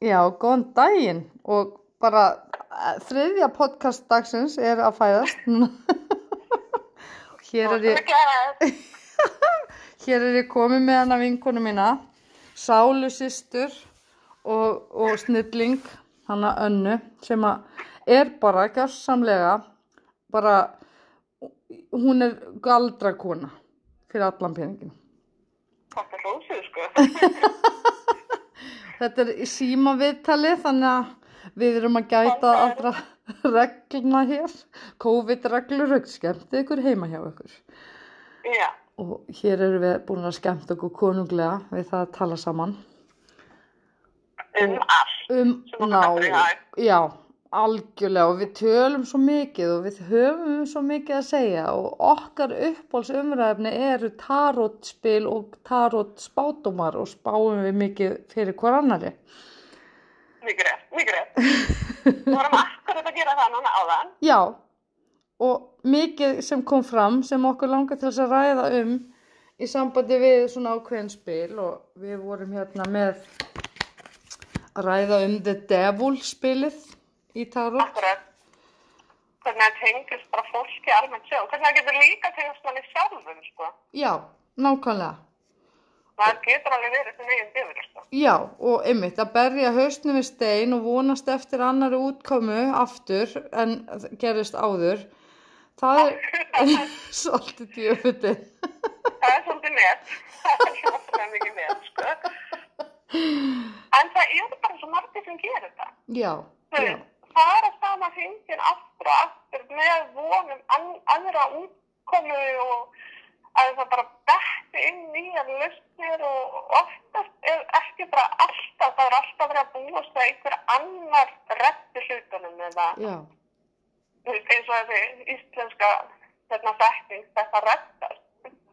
Já, góðan daginn og bara eh, þriðja podcast dagsins er að fæðast hér, er ég, hér er ég komið með hana vinkonu mína, sálusistur og, og snilling, hana önnu, sem að er bara gjörsamlega, bara, hún er galdrakona fyrir allan peningin. Þetta er hlóðsug, sko. Þetta er í síma viðtali þannig að við erum að gæta allra regluna hér. COVID-reglur, skemmtið ykkur heima hjá ykkur. Já, Og hér erum við búin að skemmta okkur konunglega við það að tala saman. um allt. Um, ná, já, algjörlega og við tölum svo mikið og við höfum svo mikið að segja og okkar uppbólsumræfni eru tarotspil og tarot spátumar og spáum við mikið fyrir hver annari. Mikið rétt, mikið rétt. Við vorum akkurat að gera það núna áðan. Já, og mikið sem kom fram sem okkur langar til þess að ræða um í sambandi við svona ákveðin spil og við vorum hérna með að ræða um The Devil spilið í Tarot. Akkurat. Hvernig það tengist bara fólki almennt sjálf. Hvernig það getur líka tengist manni sjálfum, sko. Já, nákvæmlega. Það getur alveg verið sem eigin bifur, sko. Já, og einmitt að berja hausnum við stein og vonast eftir annari útkomu aftur en gerist áður. Það er svolítið djöfuti. Það er svolítið net. Það er svolítið mikið net, sko. En það eru bara svo margir sem gerir þetta. Já, já, Að sama hringin aftur og aftur með vonum an, aðra útkomu og að það bara betti inn nýjar lausnir og oftast er ekki bara alltaf, það er alltaf verið að búast að einhver annar reddi hlutunum eða eins og þessi íslenska þetta þekking, þetta.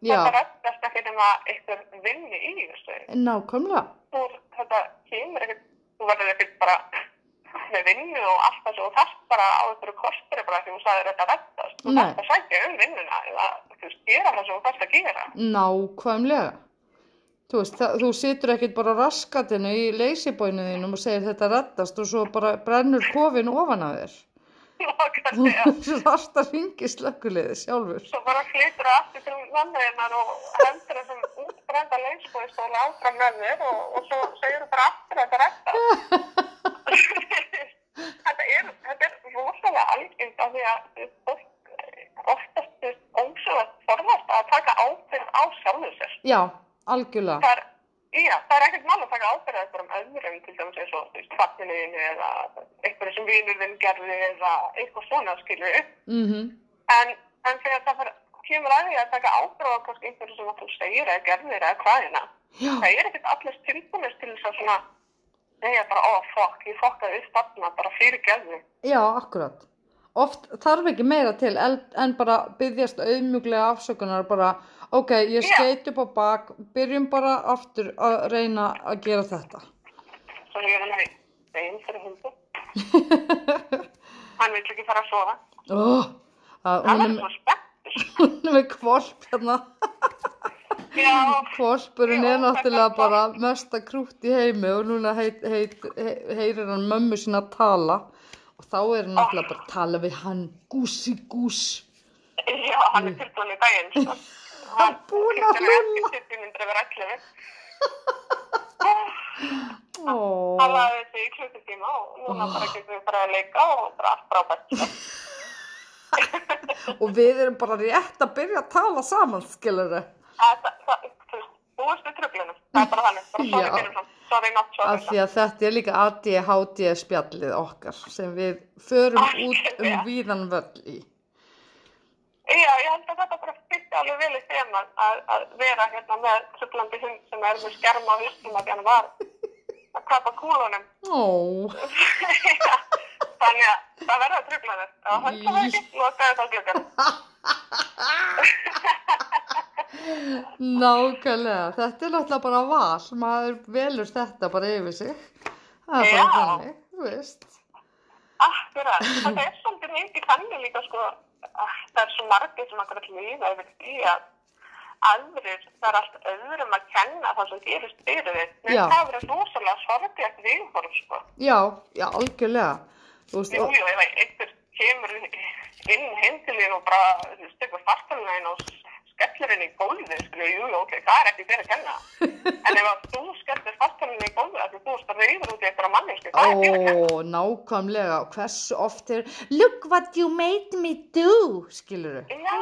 Já. Þetta reddast ekki nema einhver vinni í þessu nákvæmlega. þú, þetta kemur ekkert, þú verður ekkert bara með vinnu og allt það sem þú þarft bara á einhverju kostur bara því þú sagðir þetta reddast. Þú þarft að sækja um vinnuna eða þú gera það sem þú þarft að gera. Nákvæmlega. Þú veist, það, þú situr ekkert bara raskatinu í leysibóinu þínum og segir þetta reddast og svo bara brennur kofin ofan að þér. Nákvæmlega. Þú þarft að ringi slökkuliði sjálfur. Svo bara flytur það aftur til vannuðinnar og hendur þessum útbrenda leysbóðistóla áfram með þér og, og svo segir bara aftur að þetta reddast. þetta er, þetta er rosalega algengt af því að fólk eh, oftast ósögast forðast að taka ábyrgð á sjálfu sér. Já, algjörlega. Það er, já, það er ekkert mál að taka ábyrgð eitthvað um öðrum, til dæmis eins og fatninuðinu eða eitthvað sem vinurðin gerði eða eitthvað svona skilur upp. Mm En, en þegar það fyrir, kemur að því að taka ábyrgð á kannski einhverju sem að þú segir eða gerðir eða hvaðina, Já, það er ekkert allir tilbúinist til þess að svona, segja bara, ó, fokk, ég fokkaði upp þarna bara fyrir gerði. já, akkurat. Oft þarf ekki meira til en bara byggjast auðmjúglega afsökunar bara, ok, ég Já. skeit upp á bak, byrjum bara aftur að reyna að gera þetta. Svo ég er hann að þeim fyrir hundu. Hann vil ekki fara að sofa. Oh, að, Hann er með kvolp hérna. Já, er náttúrulega bara mesta krútt í heimi og núna heit, heit, he- heyrir hann mömmu sína að tala og þá er hann náttúrulega bara að tala við hann gúsi gús. já, hann er tilbúin í daginn, sko. Hann er búinn að klukkan hlulla. ekki 70 myndir yfir 11. Ó, Hann laði þessi í klukkutíma og núna bara getum við bara að leika og bara allt frábært. sko. og við erum bara rétt að byrja að tala saman, skilur þau. Það- það- það- Þú veist, búist við tröflunum. Það er bara þannig. Bara sorry fyrir það. Sorry not Af sorry. því að þetta er líka ADHD spjallið okkar sem við förum út um Algjörlega. víðan völl í. Já, ég held að þetta bara fyrst alveg vel í þema að, að vera hérna með tröflandi hund sem er með skerma á hustum að hann var að kapa kúlunum. Ó, Þannig að það verða tröflanir. Já, hann það ekki, lokaði þá glöggan. nákvæmlega. Þetta er náttúrulega bara val. Maður velur þetta bara yfir sig. Það er bara þannig, þú veist. Akkurat, þetta er svolítið mikið þannig líka sko, að það er svo margir sem akkurat líða yfir því að aðrir, það er allt öðrum að kenna það sem gerist fyrir Já. finnst það verið rosalega sorglegt viðhorf, sko. Já, já, algjörlega. Þú veist, Jú, jú, ef einhver kemur inn heim til þín og bara stökur fastalina inn og skellir henni í gólfið, skilju, jú, ok, það er ekki þér að kenna. en ef að þú skellir fastalina í gólfið, að þú veist að reyður út í einhverja manneski, það er þér að kenna. ó, nákvæmlega, hversu oft er, look what you made me do, skilur Já,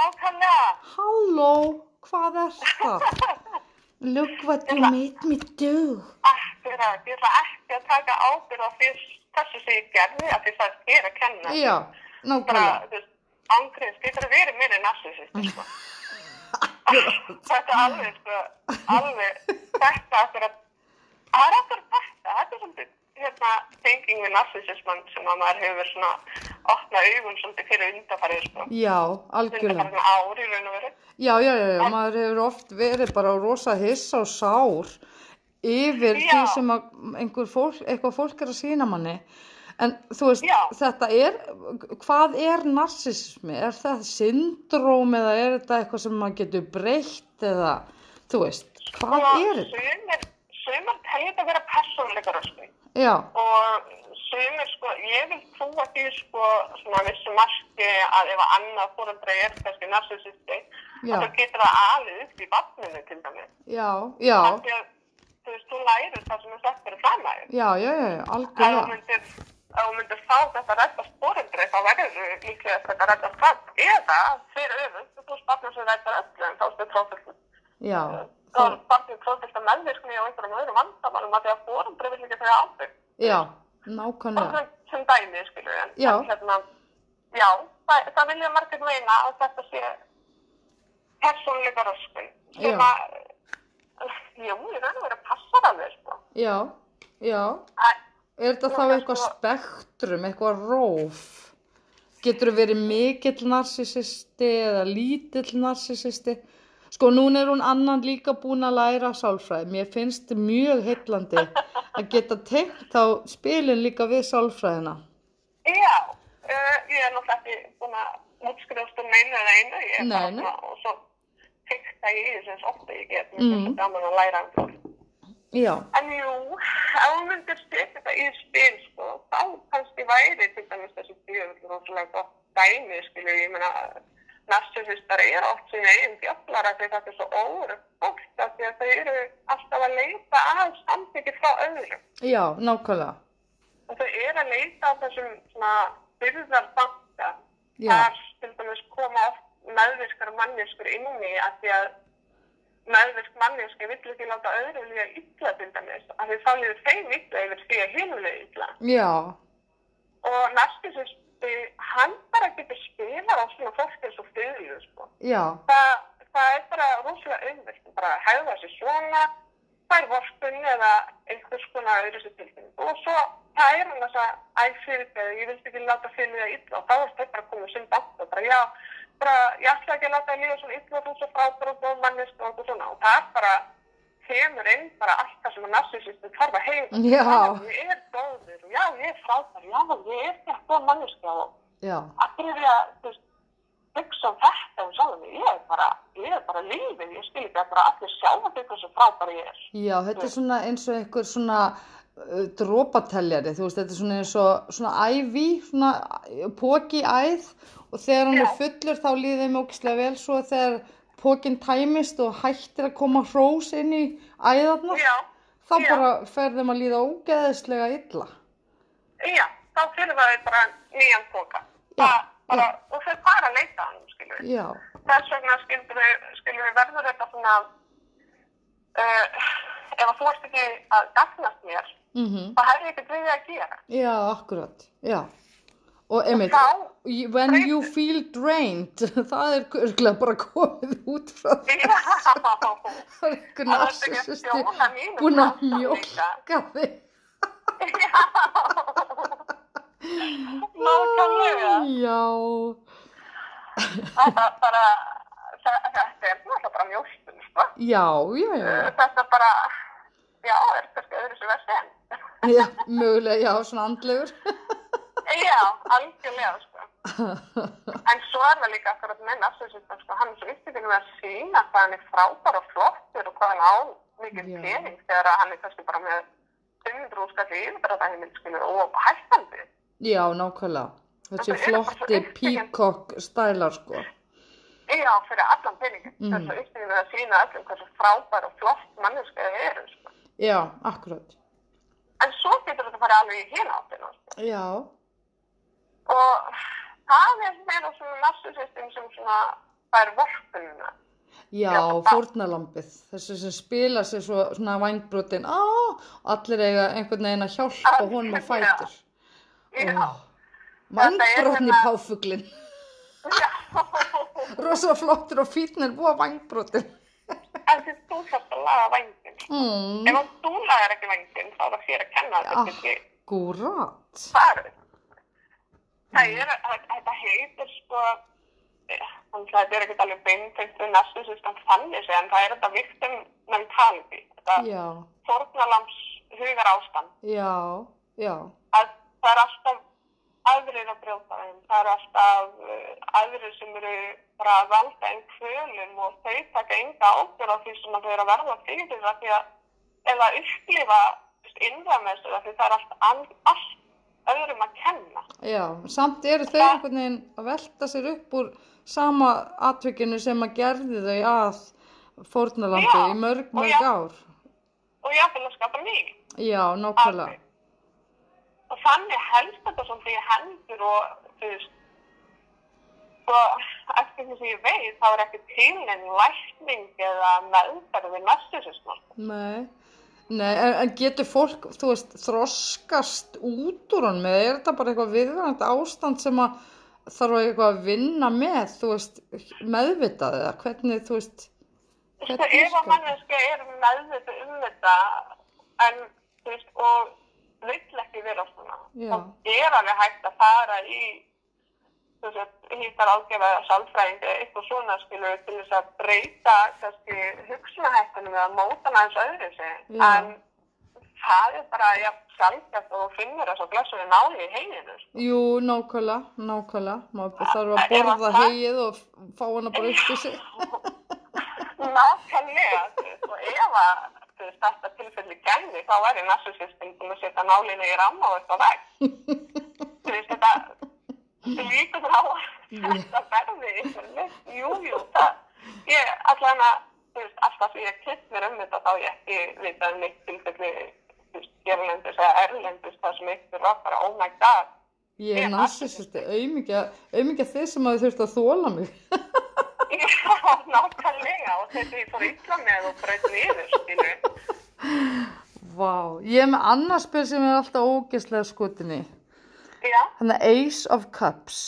nákvæmlega. halló, hvað er það? Look what you made me do. Akkurat, ég ætla ekki að taka ábyrð á því þessu sem ég gerði, að því það er þér að kenna. Já, nákvæmlega. Ángriðs, getur að verið meira narsisist, sko. þetta alveg, sko, alveg, þetta akkur að, það er akkur þetta, þetta er svolítið, hérna, tenging við narsisismann sem að maður hefur svona opnað augun svolítið fyrir undarfarið, sko. Já, algjörlega. Undarfarið ár í raun og veru. Já, já, já, já, maður hefur oft verið bara rosa hissa og sár yfir Já. því sem einhver fólk, eitthvað fólk er að sína manni. En þú veist, Já. þetta er, hvað er narsismi? Er það syndróm eða er þetta eitthvað sem maður getur breytt eða, þú veist, hvað er þetta? Sumir telja þetta að vera persónleika. Já, og sumir sko, ég vil trúa því sko svona vissu marki að ef að annað fóröldra er kannski narsisisti Já. þá getur það alið upp í vatninu til dæmis. já, já, því að þú veist, þú lærir það sem er sett fyrir framæður. já, já, já, þú algjörlega. Ef þú myndir fá þetta reddast fóröldri þá verður líklega þetta reddast fram. Eða fyrir öfund, þú veist, barnum sem reddar öllu en þá stu trófilt. Já, Þá er barnum trófilt að meðvirkni á einhverjum öðrum vandamálum að því að fóröldri vil ekki þegar ábyrg. já, Og nákvæmlega. sem, sem dæmi, skilur en, Já. en hérna, já, það, það vilja margir meina að þetta sé persónleika röskun sem Já. að, jú, ég og verið að passa það með, sko. Já, já. Æ, Er þetta þá eitthvað sko- spektrum, eitthvað róf? Getur þú verið mikill narsisisti eða lítill narsisisti? Sko, núna er hún annan líka búin að læra sálfræði. Mér finnst mjög heillandi að geta tengt þá spilin líka við sálfræðina. Já, uh, ég er náttúrulega ekki búin að útskrifast um einu eða einu, ég er bara svona, og svo fyrta ég í eins ofta ég get, mér Mm. finnst þetta gaman að læra um fólk. Já, En jú, ef þú myndir setja þetta í spil, sko, þá kannski væri til dæmis þessi djöfull rosalega gott dæmi, skilju, ég meina, narsisistar eru oft sín eigin djöflar að því þetta er svo óður fólk, af því að þau eru alltaf að leita að samþykki frá öðrum. já, nákvæmlega. Og þau eru að leita á þessum svona byrðarbanka, Já. þar til dæmis koma oft meðvirkar manneskur inn í að því að meðvirk manneski vill ekki láta öðru líða illa til dæmis, af því þá líður þeim illa yfir því að hinu líða illa. Já, Og narcissisti, hann bara getur spilað á svona fólk eins og fyrirlið, sko. Það, það er bara rosalega auðvilt, bara hægða sér svona, fær vorkun eða einhvers konar öðru sér tilfinning. Og svo það er hann að æg fyrir þegar ég vildi ekki láta fyrir það illa og þá er þetta bara komið sem bátt og bara já, bara ég ætla ekki að láta að líða svona illa og þú svo frábær og góð mannist og svona og það er bara kemur inn bara allt það sem að narsisistin þarf að. Já. Ég er góður og já, ég er frábær, já, ég er góð manneska og allir er að, þú veist, hugsa um þetta og sjálfum mig, ég er bara, ég er bara lífið, ég skil ekki að bara allir sjá að þetta sem frábæri ég er. já, þetta er svona eins og einhver svona uh, drópateljari, þú veist, þetta er svona eins og svona ævi, svona póki æð og þegar hann er Já. fullur þá líður þeim ógislega vel svo þegar pókin tæmist og hættir að koma hrós inn í æðarnar, Já, þá já. bara fer þeim að líða ógeðislega illa. já, þá fyrir það bara nýjan póka. Já, Það Bara, og þau fara að leita hann, skilur við. Já, Þess vegna skilur við, skilur við verður þetta svona, uh, ef að þú ert ekki að gagnast mér, mhm, þá hefur ég ekki við að gera. já, akkurat, já. Og einmitt, when you feel drained, það er örgulega bara komið út frá því. já, Það er einhver Það er ekki að narcissisti stjóna mínum búin að mjólka þig. Nákvæmlega. Já, Þetta bara, þe- þetta er náttúrulega bara mjólkun, sko. já, já, já, Þetta bara, já, er kannski öðru sem verð sem. já, mögulega, já, svona andlegur. Já, algjörlega, sko. En svo er það líka akkurat með narsisistan, sko, hann er svo uppbyggðin með að sína hvað hann er frábær og flottur og hvað hann á mikið pening þegar hann er kannski bara með 500 úrskalli yfirbræðaheimil, skilur, og hættandi. Já, nákvæmlega. Þessi flotti peacock stælar, sko. Já, fyrir allan peningin. Mm. Þessu uppbyggðin með að sína öllum hversu frábær og flott manneska þið eru, sko. Já, akkurat. En svo getur þetta farið alveg í hina áttina, sko. Já, Og það er meira svona narsisistin sem svona, er vorkununa. já, fórnalambið. Þessi sem spila sér svo svona vangbrotin. Á, allir eiga einhvern veginn að hjálpa honum að fætur. Já, Vangbrotni páfuglin. já. Rosa flottur og fítn er búa vangbrotin. En því þú þarfst að laga vængin. Mm, Ef þú lagar ekki vængin, þá er það þér að kenna þetta ekki Gúrat. farið. Það er, að- þetta heitir sko, eh, þannig að þetta er ekkert alveg beintengt við narsisistan þannig sé, en það er þetta victim mentality, þetta Já, fórnalams hugar ástand, já, já, að það er alltaf aðrir að brjóta þeim, það er alltaf uh, aðrir sem eru bara að valda einn kvölum og þau taka enga ábyrð á því sem þau eru að verða fyrir það því að eða upplifa með þessu því það er allt, all, allt öðrum að kenna. já. Samt eru þau einhvern veginn að velta sér upp úr sama atvikinu sem að gerði þau að fórnalambi Já, í mörg, mörg já. ár. Og að skapa ný. Já, nákvæmlega. Og þannig helst þetta svona því hendur og þú veist, og eftir því sem ég veit þá er ekki til en lækning eða meðferð við narsisisma. Nei, nei, en, en getur fólk, þú veist, þroskast út úr honum eða er þetta bara eitthvað viðvarandi ástand sem að þarf að eitthvað að vinna með, þú veist, meðvitað eða hvernig, þú veist, Sko, hvernig ef að manneska er meðvitað um þetta en, þú veist, og vill ekki vera svona, Já. þá er alveg hægt að fara í, hittar ágjöfa sálfræðingi eitthvað svona, skilur, til þess að breyta, kannski, hugsunahættunum eða móta hann aðeins öðru sig, Já. en það er bara, já, sjálfgæft og þú finnur þess að blessuði náli í heginu, sko. Jú, nákvæmlega, nákvæmlega, maður þarf að að borða hegið og fá hana bara upp í sig. Nákvæmlega, og ef að þetta tilfelli gæmi, þá væri narsisistin búin að setja nálinu í ramma og eitthvað veg. þú veist, þetta líkur á að þetta verði einhver lykt. Jú, jú, það, ég að, þú veist, alltaf því ég klipp mér um þetta, þá ég ekki vita um neitt tilfelli, gerlendis eða erlendis, það sem eitthvað bara, oh my god, Ég Ég er er narsisisti, auðmikið þið sem að þurft að þóla mig. Já, nákvæmlega og þetta ég fór illa með og breyt niður, skilu. Vá, ég er með annars spil sem er alltaf ógeðslega skutinni. Já, Þannig að Ace of Cups,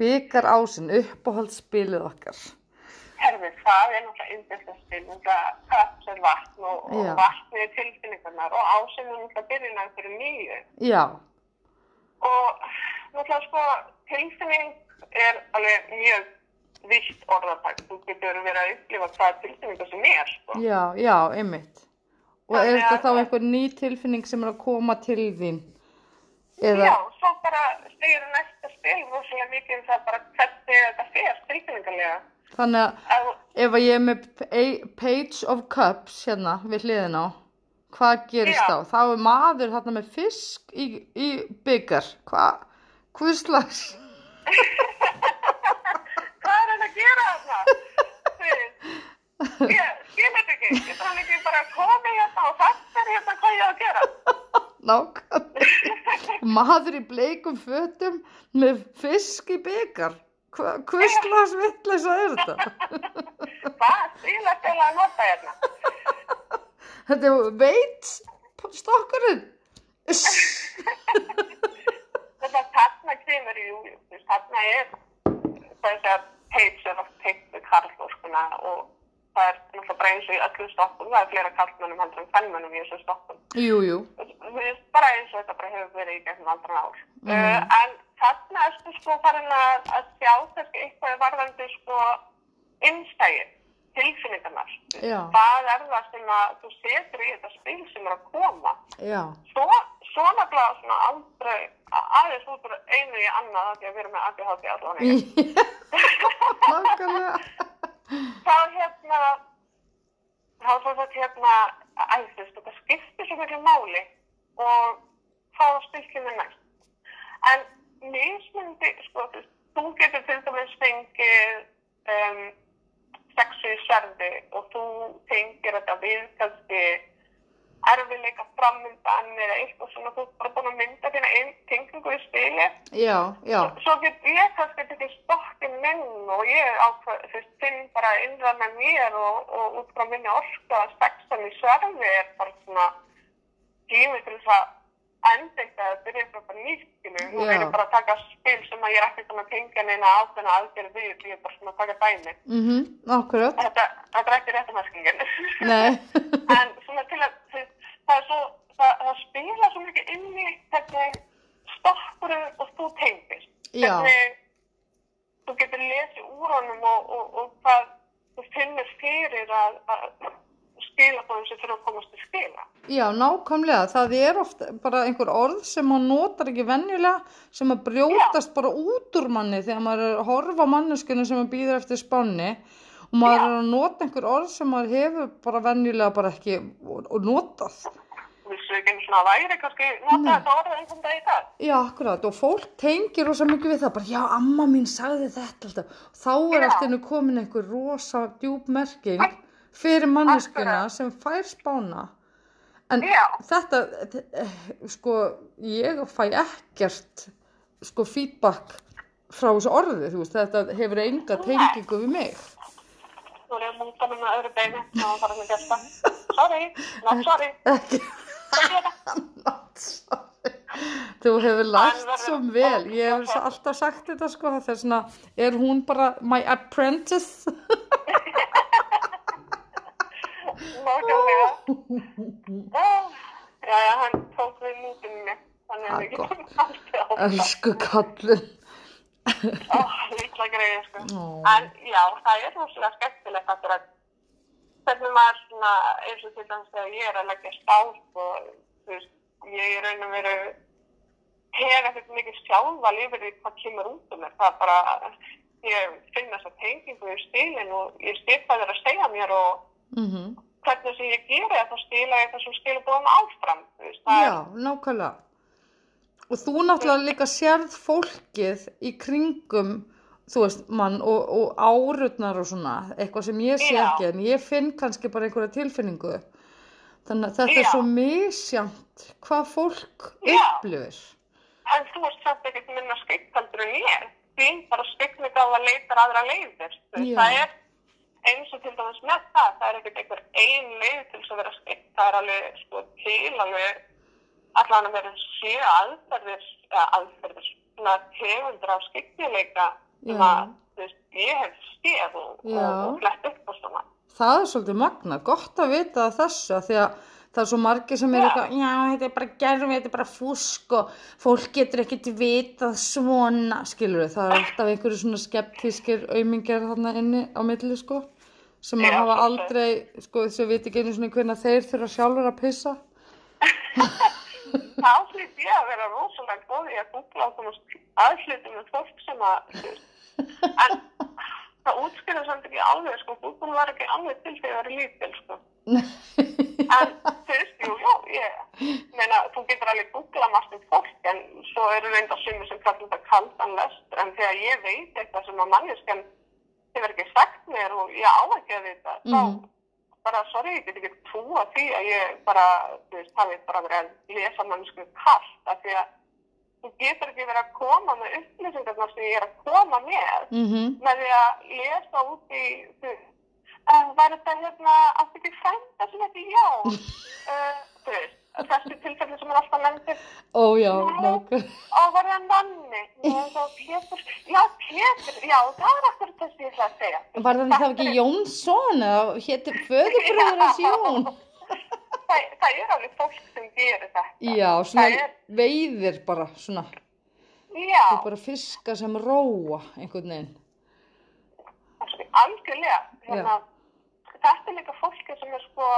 byggar ásinn, uppáhaldsspilið okkar. herfi, það er náttúrulega yndislega spil, það kaps er vatn og, og vatn er tilfinningarnar og ásinn er náttúrulega byrjunar fyrir nýju. Já, Og náttúrulega sko, tilfinning er alveg mjög vilt orðatak. Þú getur verið að upplifa hvað tilfinningar sem er, sko. já, já, einmitt. Og er þetta þá einhver ný tilfinning sem er að koma til þín? Eða, Já, svo bara segir næsta spil rosalega mikið um það bara hvernig þetta fer tilfinningarlega. þannig að ef ég er með pa- Page of Cups hérna við hliðin á, hvað gerist Já. þá? Þá er maður hérna með fisk í, í byggar. Hvað? Hvað slags? hvað er hann að gera veist, Ég skil þetta ekki. Getur hann ekki bara komið hérna og sagt mér hérna hvað ég á að gera? Nákvæmlega. Maður í bleikum fötum með fisk í byggar. Hva, hvað slags vitleisa er þetta? Hvað stíl að stela að nota hérna? Þetta er veit stokkurinn. Þetta þarna kemur í jújú. Þarna er þess að peitsur og peitsu karlóskuna og það er náttúrulega bara eins og í öllum stokkum. Það er fleira karlmönnum heldur en fennmönnum í þessum stokkum. Jú, jú. Bara eins og þetta bara hefur verið í gegnum aldran ár. Uh, en þarna ertu sko farin að, að sjá kannski eitthvað varðandi sko innstæði, tilfinningarnar. Já. Hvað er það sem að þú setur í þetta spil sem er að koma? Já. Svo, svo nefnilega svona aldrei, aðeins út úr einu í annað því að við erum með ADHD allavega. Þá hérna þá svo þetta hérna æðist, þetta skiptir svo miklu máli og þá styrkjum við næst en mismundi sko, þú getur til dæmis fengið um, sexu í sverði og þú tengir þetta við kannski erfiðleika framöndan eða eitthvað svona, þú ert bara búin að mynda þína einn tengingu í spili Já, já, svo get ég kannski tekið stokkin minn og ég ákveð, veist, finn bara innra með mér og, og út frá minni orku að sexan í sverfi er bara svona tími til þess að enda eitthvað að byrja eitthvað bara nýttinu og Já. er bara að taka spil sem að ég er svona að tengja neina ákveðna aðgerð við, ég er bara svona að taka dæmi. mhm, akkurat. Þetta, þetta er ekki réttumherskingin. Nei, en svona til að það er svo það, það spila svo mikið inn í hvernig stokkurinn og þú tengist Já. hvernig þú getur lesið úr honum og, og, og hvað þú finnur fyrir að, að skila bóðum sem fyrir að komast til skila já, nákvæmlega. Það er oft bara einhver orð sem maður notar ekki venjulega, sem að brjótast bara út úr manni þegar maður er að horfa manneskinu sem maður býður eftir spánni og maður Já. er að nota einhver orð sem maður hefur bara venjulega bara ekki og, og notað. vissu ekki einu svona að væri kannski nota þetta orðið einhvern dag í dag Já, akkurat, og fólk tengir rosa mikið við það, bara já, amma mín sagði þetta alltaf. Þá er Já. allt innu komin einhver rosa djúb merking fyrir manneskuna sem fær spána. En Já. þetta, eh, sko, ég fæ ekkert, sko, feedback frá þessu orði, þú veist, þetta hefur enga tengingu við mig. þú er ég að múta með öðru beini og fara með gæsta sorry, not sorry not sorry. Þú hefur lært svo vel, ég hef alltaf sagt þetta sko, þess vegna er hún bara my apprentice. nákvæmlega já, já, hann tók við mútinu mig þannig að við getum alltaf áfram Elsku kallinn. oh, lítla greið sko. Ó. en já, það er rosalega skemmtilegt að hvernig maður svona eins og til dæmis þegar ég er að leggja stál og þú veist, ég er raun og veru hef ekkert mikið sjálfa lifir í hvað kemur út um mér það er bara, ég finn þessa tengingu í stílinn og ég skipa þér að segja mér og Mm hvernig sem ég geri það, þá stila ég þessum skilabóðum áfram, Já, nákvæmlega. Og þú náttúrulega líka sérð fólkið í kringum, þú veist, mann og, og árutnar og svona, eitthvað sem ég sé Já. ekki, en ég finn kannski bara einhverja tilfinningu. Þannig að þetta er Já. svo misjant hvað fólk upplifir. En þú ert samt ekkert minna skikkaldur en ég. Þín bara skikning á að leita aðra leiðir. Það er eins og til dæmis með það. Það er ekkert einhver ein leið til þess að vera skikk. Það er alveg sko til alveg allan að vera sjö aðferðir, aðferðir, svona tegundur af skikkjuleika sem að, þú veist, ég hef séð og, og, flett upp og svona. Það er svolítið magna, gott að vita þessu af því að það er svo margir sem er eitthvað, já, þetta er bara gerfi, þetta er bara fúsk og fólk getur ekkert vitað svona, skilur við, það er alltaf einhverju svona skeptískir aumingjar þarna inni á milli, sko, sem að hafa aldrei, sko, þess að viti ekki einu svona hvernig þeir þurfa sjálfur að pissa. Þá hlýtt ég að vera rosalega góð í að googla á komast aðhlutum með fólk sem að, en það útskýrði samt ekki alveg, sko, Google var ekki alveg til þegar það er lítil, sko. En þú veist, jú, jú, ég meina, þú getur alveg googlað margt um fólk, en svo eru reynda sumir sem kallar þetta kaldan lest, en þegar ég veit eitthvað sem að manneskjan hefur ekki sagt mér og ég á ekki að vita, Mhm. þá bara, sorry, ég get ekki trúa því að ég bara, þú veist, hafi bara verið að lesa mannsku kallt, af því að þú getur ekki verið að koma með upplýsingarnar sem ég er að koma með, Mm með því að lesa út í, þú veist, uh, var þetta hérna, átti ekki frænda sem þetta Jón, uh, þú veist, þessi tilfelli sem er alltaf nefndir, Ó, já, nákvæmlega. og var það nanni, Pétur, já, Pétur, já, það er akkur þess að ég ætla að segja. Var það þá ekki Jónsson eða hétti föðubröður hans Jón? Það, það er alveg fólk sem gerir þetta. Já, svona er- veiðir bara, svona, Já, bara fiska sem róa einhvern veginn. Algjörlega. Hérna, þetta er líka fólki sem er sko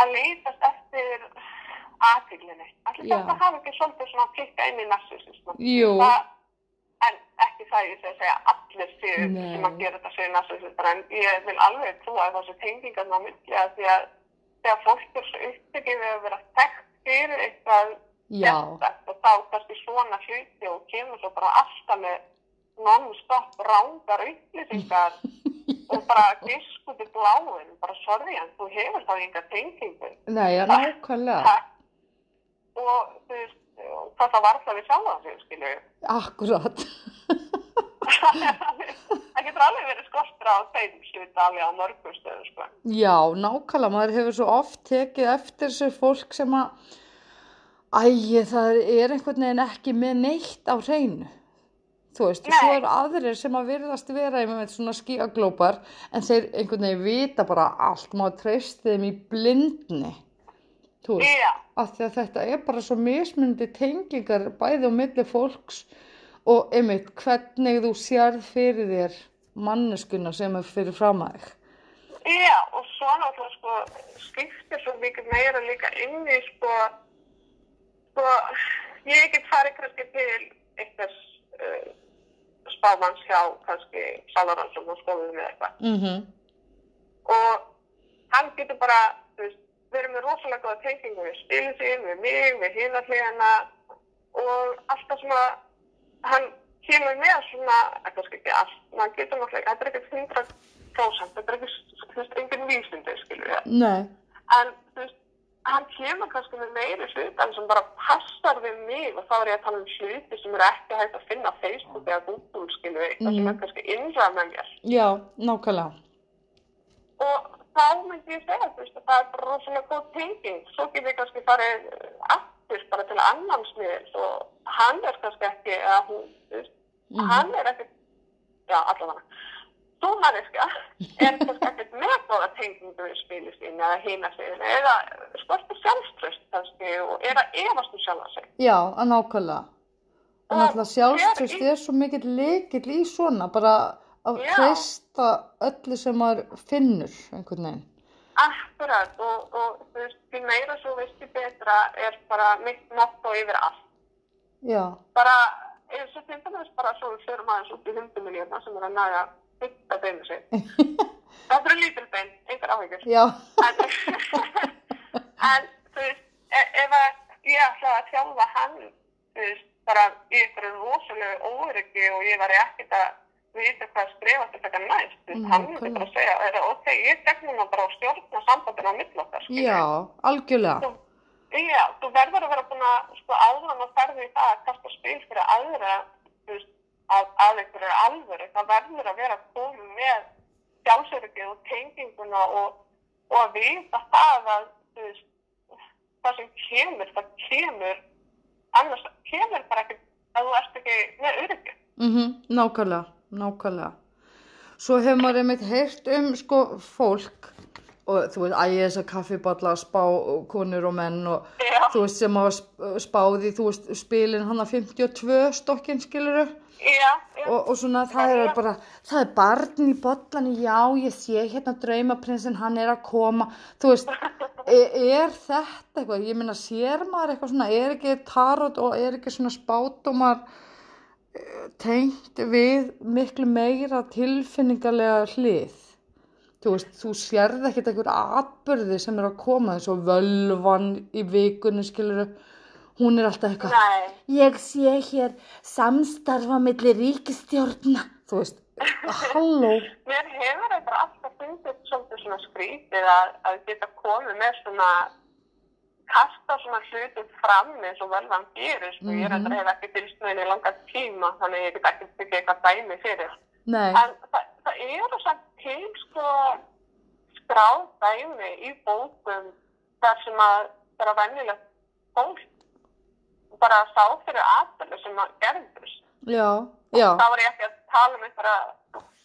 að leitast eftir aðtiglinni. Allir þetta hafa ekki svolítið svona klikka inn í narsisism. Jú. En ekki það ég sé að segja allir séu sem að gera þetta séu narsisistar en ég vil alveg trúa að þessi tengingarna á að því að þegar fólk er svo upptekið við að vera þekkt fyrir eitthvað og þá kannski svona hluti og kemur svo bara alltaf með non-stop rángar upplýsingar og bara diskuti bláin, bara sorry en þú hefur þá enga tengingu. Nei, já, nákvæmlega. Og þú veist, hvað það var það við sjálfa sig, skilju. Akkurat. það getur alveg verið skortur á þeim sluta alveg á mörgum stöðum, sko. Já, nákvæmlega. Maður hefur svo oft tekið eftir þessu fólk sem að, ægi, það er einhvern veginn ekki með neitt á hreinu. Þú veist, Nei. svo eru aðrir sem að virðast vera með svona skíaglópar en þeir einhvern veginn vita bara allt, maður treysti þeim í blindni. Þú veist, Já, af því að þetta er bara svo mismundi tengingar bæði á milli fólks og einmitt hvernig þú sérð fyrir þér manneskuna sem er fyrir fram að þig. já, og svo náttúrulega, sko, skiptir svo mikið meira líka inn í, sko, sko, ég get farið kannski til einhvers uh, spámanns hjá kannski salaransum og skoðum við eitthvað. Mm -hmm. og hann getur bara, veist, verið með rosalega góða tengingu við spilin sín, við mig, við hliðina og alltaf svona, hann kemur með svona, eða kannski ekki allt, maður getur náttúrulega, þetta er ekkert 100%, þetta er veist, engin vísindi, skilur við, Nei, en þú veist, hann kemur kannski með meiri hlutan sem bara passar við mig og þá er ég að tala um hluti sem eru ekki hægt að finna Facebook eða Google, skilur við, það sem er kannski innræð með mér. Já, nákvæmlega. og þá myndi ég segja veist, að það er bara rosalega góð tenging. Svo get ég kannski farið eh, aftur bara til annan smiðil og hann er kannski ekki eða hún, veist, hann er ekki já, allavega þú manneska er kannski ekkert með góða tengingu við spilið sín eða hina sín eða skortir sjálfströst kannski og er að efast um sjálfa sig Já, að nákvæmlega. En Og alltaf sjálfströst er svo mikill lekill í svona, bara að treysta öllu sem maður finnur einhvern veginn. Akkurat og, og þú veist, því meira svo veistu betra er bara mitt motto yfir allt Já, bara eins og til dæmis bara svo förum aðeins út í hundumiljóna sem er að naga bytta beinu sig. Það eru lítil bein, engar áhyggjur. já, En, en þú veist, e- ef að ég ætla að þjálfa hann, þú veist, bara í einhverju rosalegu óryggi og ég var ekkert að vita hvað skrifast að taka næst, þú veist, Mm, hann myndi bara segja, er, ok, ég gegnum það bara á stjórna sambandinu á millokkar, já, algjörlega. Þú- Já, þú verður að vera búin að sko áðan að ferði í það að kasta spil fyrir aðra þú veist, að, að einhverju alvöru. Það verður að vera komið með sjálfsöryggið og tenginguna og, og að vita það að veist, það sem kemur, það kemur annars kemur bara ekki að þú ert ekki með öryggið. Mm nákvæmlega, nákvæmlega. Svo hefur maður einmitt heyrt um sko fólk og þú veist, ægir þess að kaffiballa spá konur og menn og Já. þú veist sem hafa sp- spáð í, þú veist, spilin hann að 52 stokkin skiluru Já, já, og, og svona það er bara, það er barn í bollani, já ég sé hérna draumaprinsinn, hann er að koma, þú veist, er, er þetta eitthvað, ég meina sér maður eitthvað svona, er ekki tarot og er ekki svona spátumar eh, tengt við miklu meira tilfinningarlega hlið. Þú veist, þú sérð ekkert einhver atbyrði sem er að koma eins og völvan í vikunni, skiluru, hún er alltaf eitthvað, Ég sé hér samstarfa milli ríkistjórna. Þú veist, halló. mér hefur þetta alltaf fundið svolítið svona skrítið að, að geta komið með svona kasta svona hlutum fram eins og vel hann gerir, sko, ég er Mhm. þetta hef ekki fylgst með henni í langan tíma, þannig að ég get ekki tekið eitthvað dæmi fyrir. Nei, En það, það eru samt til, sko, skráð dæmi í bókum þar sem að bara venjulegt fólk bara sá fyrir aðbyrðu sem að gerðust. já, já, Þá var ég ekki að tala um einhverja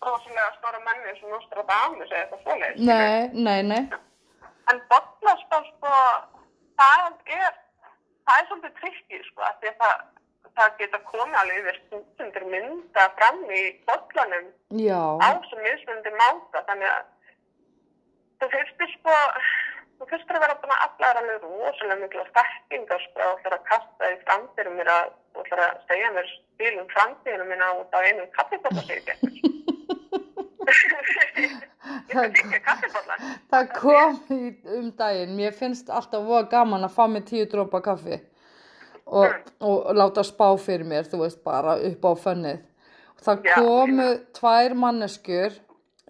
rosalega stóra menni sem Nostradamus eða eitthvað svoleiðis. nei, nei, nei. En bollaspá, sko, það er, það er svolítið trikkið, sko, af því að það, það geta komið alveg yfir stúndur mynda fram í bollanum Já, á sem mismundi máta, þannig að þú fyrstir, sko, þú fyrstur að vera búin að aflæra alveg rosalega mikla stekkingar sko og ætlar að kasta í framtíðinu mér að og ætlar að segja mér stílum framtíðinu mína út á einu ekki kaffibólla. Það kom í, um daginn, mér finnst alltaf voða gaman að fá mig tíu drópa kaffi og, og láta spá fyrir mér, þú veist, bara upp á fönnið. Það Já, komu tvær manneskjur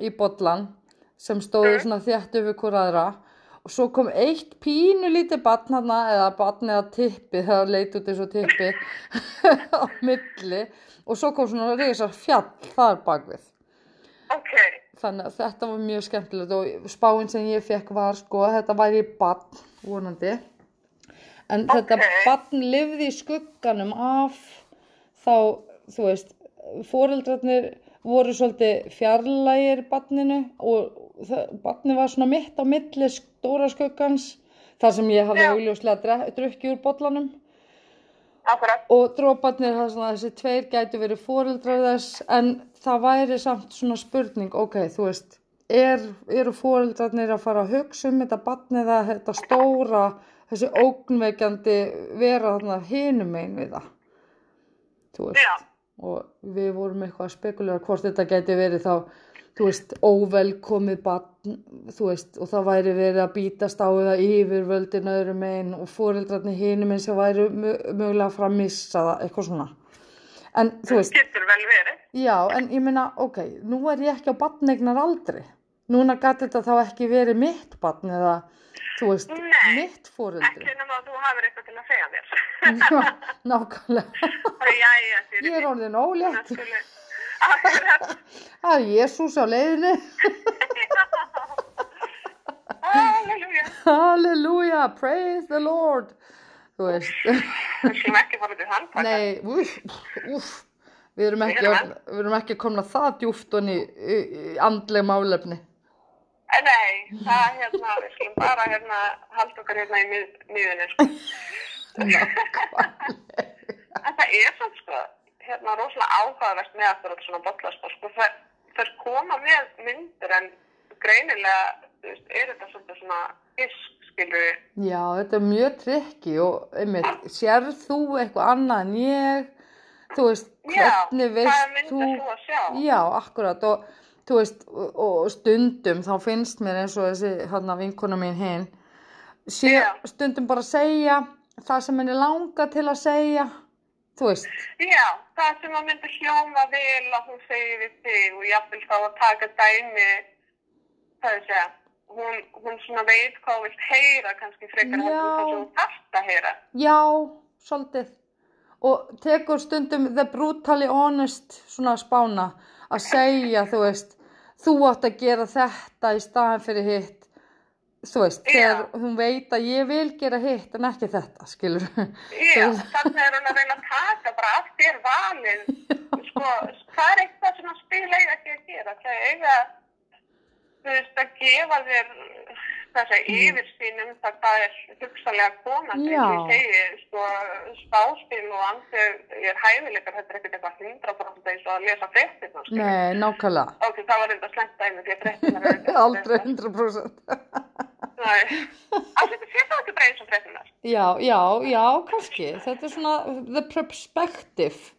í bollan sem stóðu svona þétt yfir hver aðra og svo kom eitt pínu lítið batn hana eða batn eða tippi, það leit út eins og tippi á milli og svo kom svona reysar fjall þar bakvið. Ok, Þannig að þetta var mjög skemmtilegt og spáin sem ég fekk var sko að þetta væri barn, vonandi. En þetta Ok. barn lifði í skugganum af þá, þú veist, foreldrarnir voru svolítið fjarlægir barninu og barnið var svona mitt á milli stóra skuggans þar sem ég hafði augljóslega drukkið úr bollanum akkurat. og dróparnir þessi tveir gætu verið fóreldrar þess en það væri samt svona spurning ok, þú veist er, eru fóreldrarnir að fara að hugsa um þetta barn eða þetta stóra þessi ógnveikjandi vera þarna hinum einn við það þú veist Já. og við vorum eitthvað að spekulera hvort þetta gæti verið þá þú veist, óvelkomið barn, þú veist, og það væri verið að bítast á eða yfirvöldin öðrum einn og fóreldrarnir hinum einn sem væri mö- mögulega að fara að missa það, eitthvað svona. En þú veist, Getur vel verið. já, en ég meina, ok, nú er ég ekki á barnegnar aldri. Núna gæti þetta þá ekki verið mitt barn eða, þú veist, Nei, mitt fóreldri. Ekki nema að þú hafir eitthvað til að segja mér. Já, nákvæmlega. Jæja, Sirri. Ég er orðin ólétt. Það er Jésús á leiðinni. Halleluja. Halleluja, praise the Lord. Þú veist, Við skulum ekki fara til handtaka. nei, úff, úff, við erum ekki, Við erum ekki komna það djúft og í andleg málefni. Eh, Nei, það hérna, við skulum bara hérna halda okkar hérna í mið, miðunni, sko. Nákvæmlega. Það er svona, sko, hérna rosalega áhugavert með akkurat svona bollaspor, sko. Það, það koma með myndir en greinilega, þú veist, er þetta svolítið svona fisk, skilur við. Já, þetta er mjög trikki og einmitt, sérð þú eitthvað annað en ég, þú veist, Já, hvernig hvað veist myndir þú, þú að sjá? já, akkurat og þú veist, og, og stundum þá finnst mér eins og þessi hérna vinkona mín hinn, Já. stundum bara segja það sem henni langa til að segja, þú veist, Já, það sem að myndi hljóma vel að hún segi við þig og jafnvel þá að taka dæmi, það er að hún, hún svona veit hvað hún vilt heyra kannski frekar en það sem hún þarft að heyra. já, svolítið, og tekur stundum the brutally honest svona spána að segja, þú veist, þú átt að gera þetta í staðan fyrir hitt, þú veist, þegar hún veit að ég vil gera hitt en ekki þetta, skilur. Já, þannig er hún að reyna að taka bara af þér valið. Sko, hvað er eitthvað sem að spila eiga ekki að gera? Það eiga, þú veist, að gefa þér þessa yfirsýn um það hvað er hugsalega komandi. Já. Ég segi, sko, spáspil og andið er hæfileikar, þetta er ekkert eitthvað 100% eins og að lesa fréttina, sko. Nei, nákvæmlega. Ok, það var reynda slengt dæmi því að fréttina er ekkert- Aldrei 100%. Nei, að þetta sé það ekki bara eins og fréttina. Já, já, já, kannski. Þetta er svona the perspective.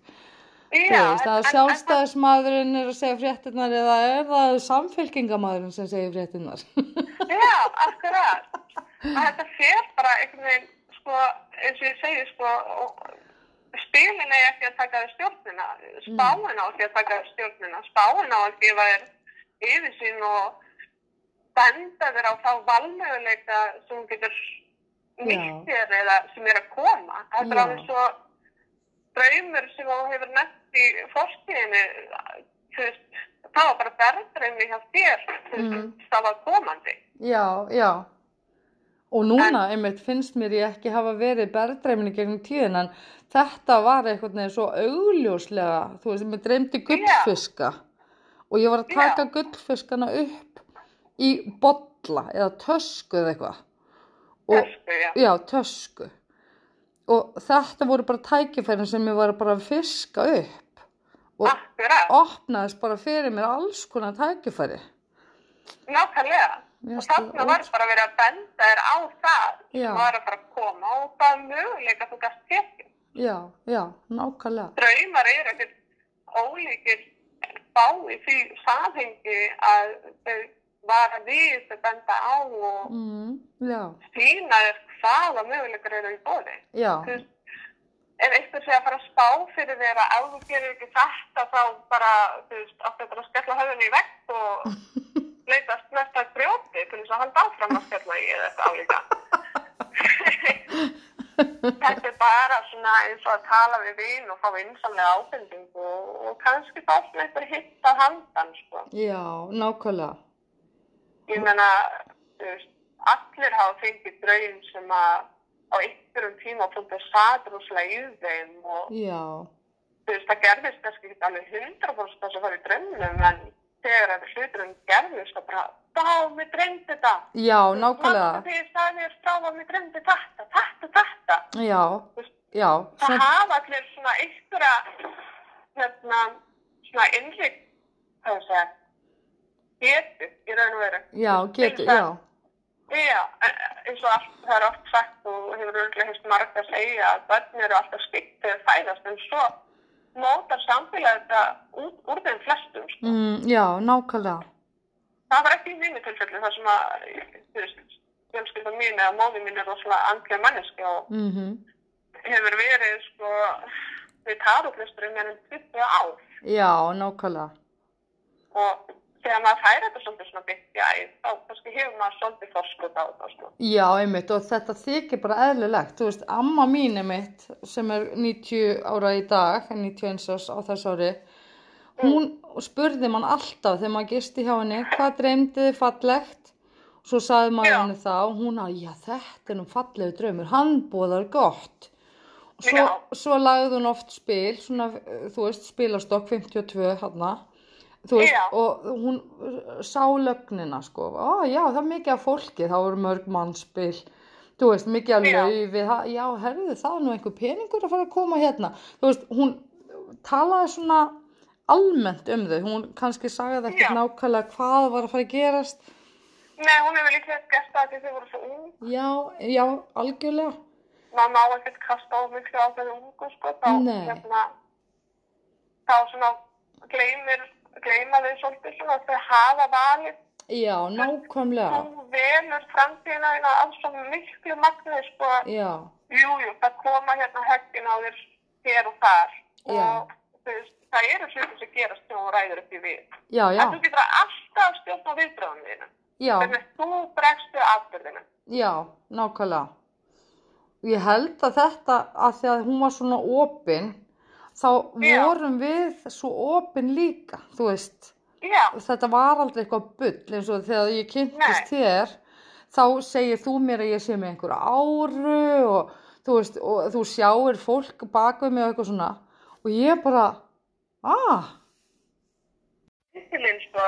Já, veist, það er sjálfstæðismadurinn er að segja fréttinnar eða er það samfélkingamadurinn sem segir fréttinnar? Já, akkurat. Að þetta fer bara einhvern veginn, sko, eins og ég segi, sko, og spilin er ekki að taka þér stjórnina, spáin á ekki að taka þér stjórnina, spáin á að gefa þér yfirsýn og benda þér á þá valmöguleika sem þú getur nýtt þér eða sem er að koma. Þetta er alveg svo draumur sem þú hefur nefnt í fórstíðinu, það var bara berðdraumi hjá þér, Mm. það var komandi. Já, já. Og núna, einmitt, finnst mér ég ekki hafa verið berðdreiminni gegnum tíðin, en þetta var eitthvað neður svo augljóslega, þú veist, mér dreymdi gullfiska og ég var að taka Já. gullfiskana upp í bolla eða tösku eða eitthvað. Tösku, já. já, tösku. Og þetta voru bara tækifærin sem ég var bara að fiska upp og Akkurat, opnaðist bara fyrir mér alls konar tækifæri. nákvæmlega. Mér Og það þarna var bara verið að benda þér á það Já. sem var að fara að koma og það möguleika þú gast tekið. Já, já, nákvæmlega. Draumar eru ekkert ólíkir bá í því samhengi að þau vara við benda á og Mm, sína þér hvaða möguleikar eru í bóði. ef einhver sé að fara að spá fyrir þér að ef þú gerir ekki þetta þá bara, þú veist, áttu þetta að skella höfðunni í vekk og leitast næsta grjóti til þess að halda áfram að skella í þetta álíka. þetta er bara svona eins og að tala við vin og fá einsamlega ábending og, og kannski fá svona einhver hitt að handan, sko. já, nákvæmlega. Ég veist, allir hafa fengið draum sem að á einhverjum tíma punktu saður úslega í þeim og Já, þú veist, það gerðist kannski ekki alveg 100% þess að fara í draumnum en þegar þetta hluturinn gerðist það bara, þá, mér dreymdi þetta. já, nákvæmlega. Því ég sagði mér frá að mér dreymdi þetta, þetta, þetta. Já, já, Það svona, hafa allir svona einhverja, hérna, svona innri, hvað ég segja, getu í raun og veru. já, Til þess já, Já, e- eins og allt, það er oft sagt og hefur örgulega hefst margt að segja að börn eru alltaf stygt þegar fæðast en svo mótar samfélagið þetta út, úr þeim flestum. Sko. mm, já, nákvæmlega. Það var ekki í mínu tilfelli þar sem að, fjölskylda mín eða móði mín er rosalega andlega manneski og Mm hefur verið sko við tarotlistur í meðan 20 ár Já, nákvæmlega. og þegar maður færi þetta svolítið svona byggt í æð þá kannski hefur maður svolítið forskot á þetta sko. Já, einmitt, og þetta þykir bara eðlilegt. Þú veist, amma mín einmitt, sem er 90 ára í dag, 91 árs á þess ári, hún spurði mann alltaf þegar maður gisti hjá henni, hvað dreymdi þið fallegt? Svo sagði maður Já. henni og hún að, já, þetta er nú fallegu draumur, hann bóðar gott. Svo, Já. svo lagði hún oft spil, svona, þú veist, spilastokk 52 hana, þú veist, Já. og hún uh, sá lögnina, sko, ó, já, það er mikið af fólki, þá eru mörg mannspil, þú veist, mikið af laufi, það- já, herðu, það er nú einhver peningur að fara að koma hérna, þú veist, hún talaði svona almennt um þau, hún kannski sagði ekkert Já. nákvæmlega hvað var að fara að gerast, Nei, hún hefur líka gert það því þau voru svo ung. Já, já, algjörlega, maður má ekkert kasta of miklu á þau ungu sko, þá hérna þá svona gleymir gleyma þau svolítið svona að þau hafa valið. Já, nákvæmlega, þú velur framtíðina þína af svo miklu magni sko, já, jú, jú, það koma hérna höggin á þér hér og þar. Já. og þú veist, það eru hluti sem gerast þegar þú ræður upp í við. Já, já, en þú getur alltaf stjórna viðbröðum þínu já. þannig að þú bregst við afbyrðinu Já, nákvæmlega. Ég held að þetta, að því að hún var svona opin, þá Já. vorum við svo opin líka, þú veist. já, Þetta var aldrei eitthvað bull eins og þegar ég kynntist Nei. þér, þá segir þú mér að ég sé með einhverja áru og þú veist, og þú sjáir fólk bak við mig og eitthvað svona. Og ég bara, ah, Ístilinn, sko,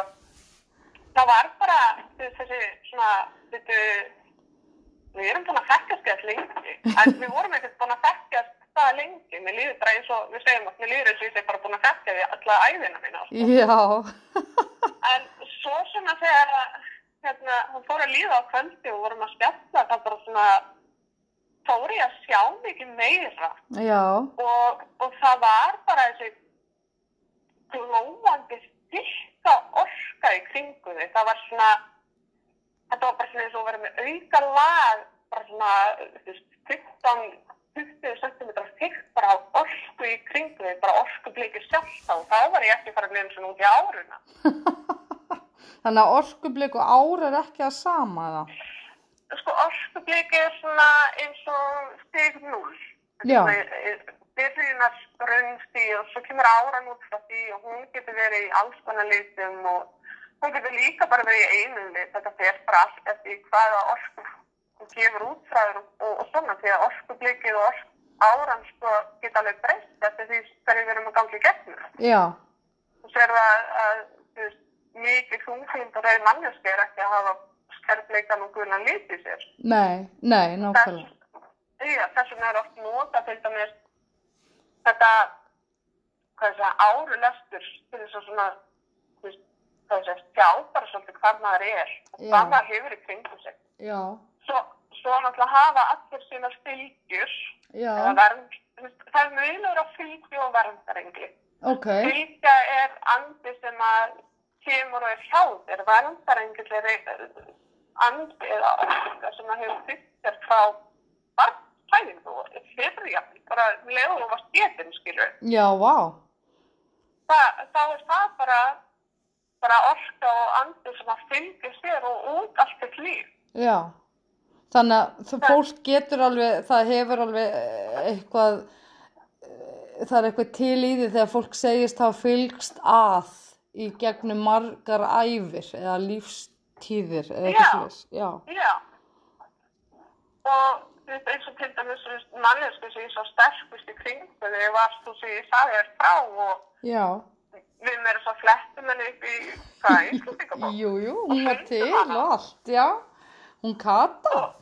það var bara þessi svona, þetta, við erum búin að þekkjast gett lengi, en við vorum ekkert búin að þekkjast það lengi, mér líður bara eins og, við segjum að mér líður eins og ég sé bara búin að þekkja því alla æðina mína, sko. já, En svo svona þegar, hérna, hún fór að líða á kvöldi og vorum að spjalla, það bara svona, fór ég að sjá mikið meira já, og, og það var bara þessi glóandi styrka orka í kringu þig. Það var svona, þetta var bara svona eins og vera með auka lag, bara svona, þú veist, 15, 20 cm þykkt bara á orku í kringu þig, bara orku blikið sjálf þá. Þá var ég ekki fara að gleyna svona út í áruna. þannig að orkublik og ár er ekki að sama það. Sko, orku blikið er svona eins og stig 0. Já. Byrjunar grunnstíð og svo kemur áran út frá því og hún getur verið í alls konar litum og hún getur líka bara verið í einum lit. Þetta fer bara allt eftir hvaða orku hún gefur út frá þér og, og, og svona því að orkublikið og orku, áran sko geta alveg breyst eftir því hverju við erum að gangi gegnum. Já, Þú sér það að veist, mikið þungflind og rauð manneski er ekki að hafa skerfleikan og guðlan í sér. nei, nei, nákvæmlega. Þess vegna er oft nota til dæmis þetta, hvað það, árulestur til þess að svona, það sé, sjá bara svolítið hvað maður er og hvað maður hefur í kringum sig. Já, Svo, svo náttúrulega hafa allir sína fylgjur, vernd, það er munur á fylgju og verndarengli. ok, Fylgja er andi sem að kemur og er hjá þér, verndarengil er andi eða orka sem að hefur fylgt þér frá barnfæðingu og fyrirjafn, bara leður og var sketin, skilur. já, vá, Þa, þá er það bara, bara orka og andi sem að fylgja sér og út allt þitt líf. já. Þannig að fólk getur alveg, það hefur alveg eh, eitthvað, eh, það er eitthvað til í því þegar fólk segist hafa fylgst að í gegnum margar æfir eða lífstíðir eða eitthvað Já. slúðis. Já, Já. Og eins og til dæmis mannesku sem ég svo sterkust í kringu þegar ég varst þú sem ég sagði þér frá og já, við meira svo flettum henni upp í, hvað, Íslandingabók? jú, jú, hún var til og allt, já, hún kata.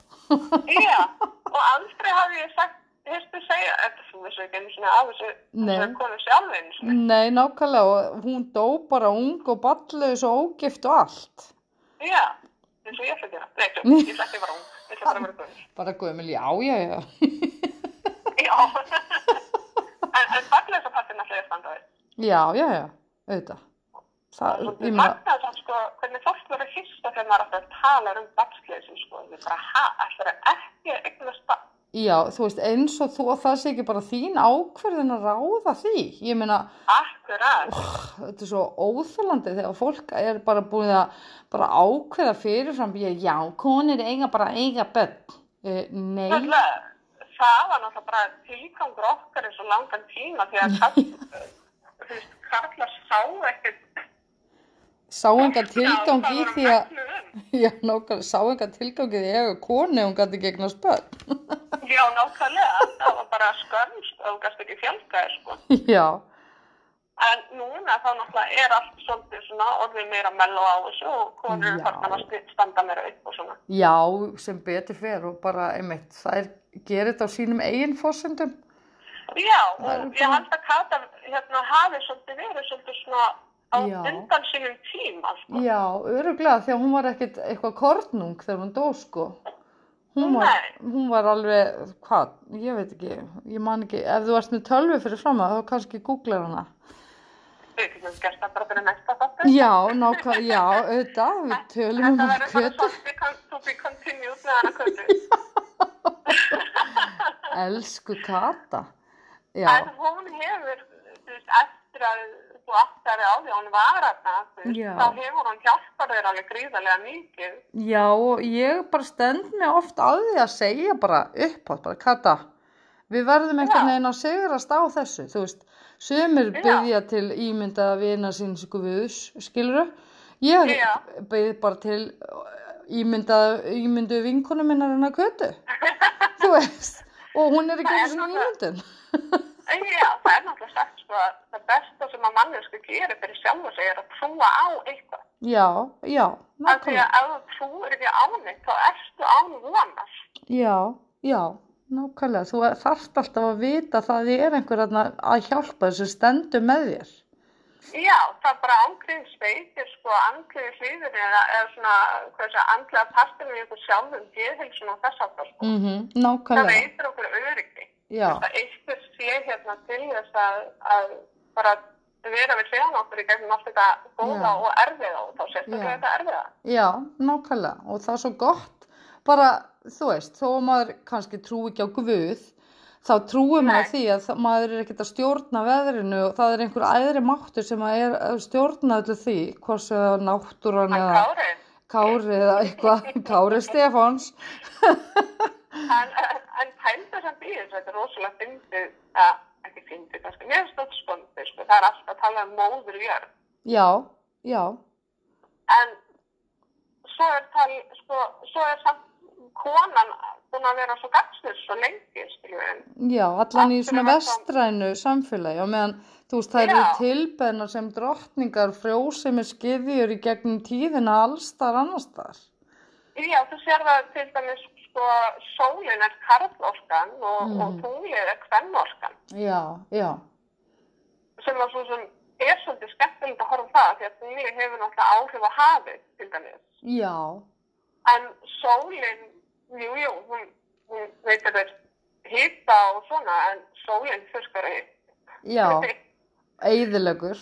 Já, og aldrei hafði ég sagt, hérstu segja, þetta þú veist ekki einu svona af þessu, þessu konu sjálf einu svona. Nei, nákvæmlega, og hún dó bara ung og balluðis og ógift og allt. Já, eins og ég ætla að gera. Nei, þú, ég ætla ekki vera ung, ég ætla bara að vera guð. Bara gömul, já, já, já. Já, en, en þess að partin alltaf er standaði. Já, já, já, auðvitað. Það, Ég magnaði það sko, hvernig fólk verður hýsta þegar maður alltaf talar um batsleysin sko, ég bara, ha, ætlar að ekki eignast það. já, þú veist, eins og þú, það sé ekki bara þín ákverðin að ráða því. Ég meina, Akkurat, þetta er svo óþjólandi þegar fólk er bara búið að bara ákveða fyrirfram, ég, já, konir eiga bara eiga börn. Uh, nei, Náttúrulega, það var náttúrulega bara tilgangur okkar eins og langan tíma því að kall, þú veist, kallar sá ekkert sá enga tilgang í því að, já, nákvæmlega, sá enga tilgang í því að konu, hún gæti gegna spörn. Já, nákvæmlega, það var bara sko, þú gæst ekki fjölgaði, sko. já, En núna þá náttúrulega er allt svolítið svona orðið meira mello á þessu og konur er Já. farnar að st- standa meira upp og svona. já, sem betur fer og bara, einmitt, það er, gerir þetta á sínum eigin fórsendum. Já, og ég held að Kata hérna hafi svolítið verið svolítið svona á Já. undan sínum tíma, sko. Já, öruglega því að hún var ekkit eitthvað kornung þegar hún dó sko. Hún var, hún var alveg, hvað, ég veit ekki, ég man ekki, ef þú varst með tölvi fyrir fram að þá kannski googlar hana. Við getum gert það bara fyrir næsta þáttu. Já, nákvæm, já, auðvitað, við tölum um svolítið con- to be continued með hana kötu. Elsku Kata. En Já, hún hefur, þú veist, eftir að þú áttari á því að hún var Já. þá hefur hún hjálpað þér alveg gríðarlega mikið. já, og ég bara stend mig oft að því að segja bara uppátt, bara Kata, við verðum einhvern veginn að sigrast á þessu, þú veist, sömur byggja til ímyndaða vina síns guðus, skiluru, ég byggði bara til ímyndaða, ímyndu vinkonu minnar en að kötu, þú veist, og hún er ekki svona náttúrulega- ímyndun. En já, það er náttúrulega sagt sko að það besta sem að mannesku gerir fyrir sjálf sig er að trúa á eitthvað. Já, já, Af því að ef þú trúir ekki á neitt, þá ertu án vonar. já, já, nákvæmlega, þú þarft alltaf að vita að það er einhver þarna að hjálpa þessu stendur með þér. Já, það er bara ángríðin sveitir sko andliði hlýður eða, eða svona, hvað sé, andlega partinu í ykkur sjálfum geðhilsun og þess aftur sko. Mm Það nákvæmlega, veitir okkur öryggi. Það eitthvað sé hérna til þess að, að bara vera við hliðan okkur í gegnum allt þetta góða Já. og erfiða og þá sérstaklega þetta erfiða. já, nákvæmlega, og það er svo gott, bara, þú veist, þó að maður kannski trú ekki á Guð, þá trúir maður því að maður er ekkert að stjórna veðrinu og það er einhver æðri máttur sem að er að stjórna öllu því, er náttúran eða Kári eða eitthvað, Kári Stefáns. En, en, en samt í þessu, þetta er rosalega fyndið, ekki fyndið kannski, þetta skondið, sko, það er alltaf að tala um móður jörg. Já, já, En svo er tal, sko, svo er samt konan búin að vera svo gagsnur svo lengi, skiljum við. já, allan í svona vestrænu samfélagi og meðan, þú veist, það eru Já. tilbeðnar sem drottningar frjósemi skiðjur í gegnum tíðina allstar annarstaðar. Já, þú sér það til dæmis, sko, sólin er karlorkan og, Mhm. og tunglið er kvennorkan, Já, já, sem að svo sem er svolítið skemmtilegt að horfa það því að tunglið hefur náttúrulega áhrif á hafið til dæmis. Já, En sólinn, jú, jú, hún, hún veitir þér hýta og svona, en sólinn þurskar að já, eigðilegur.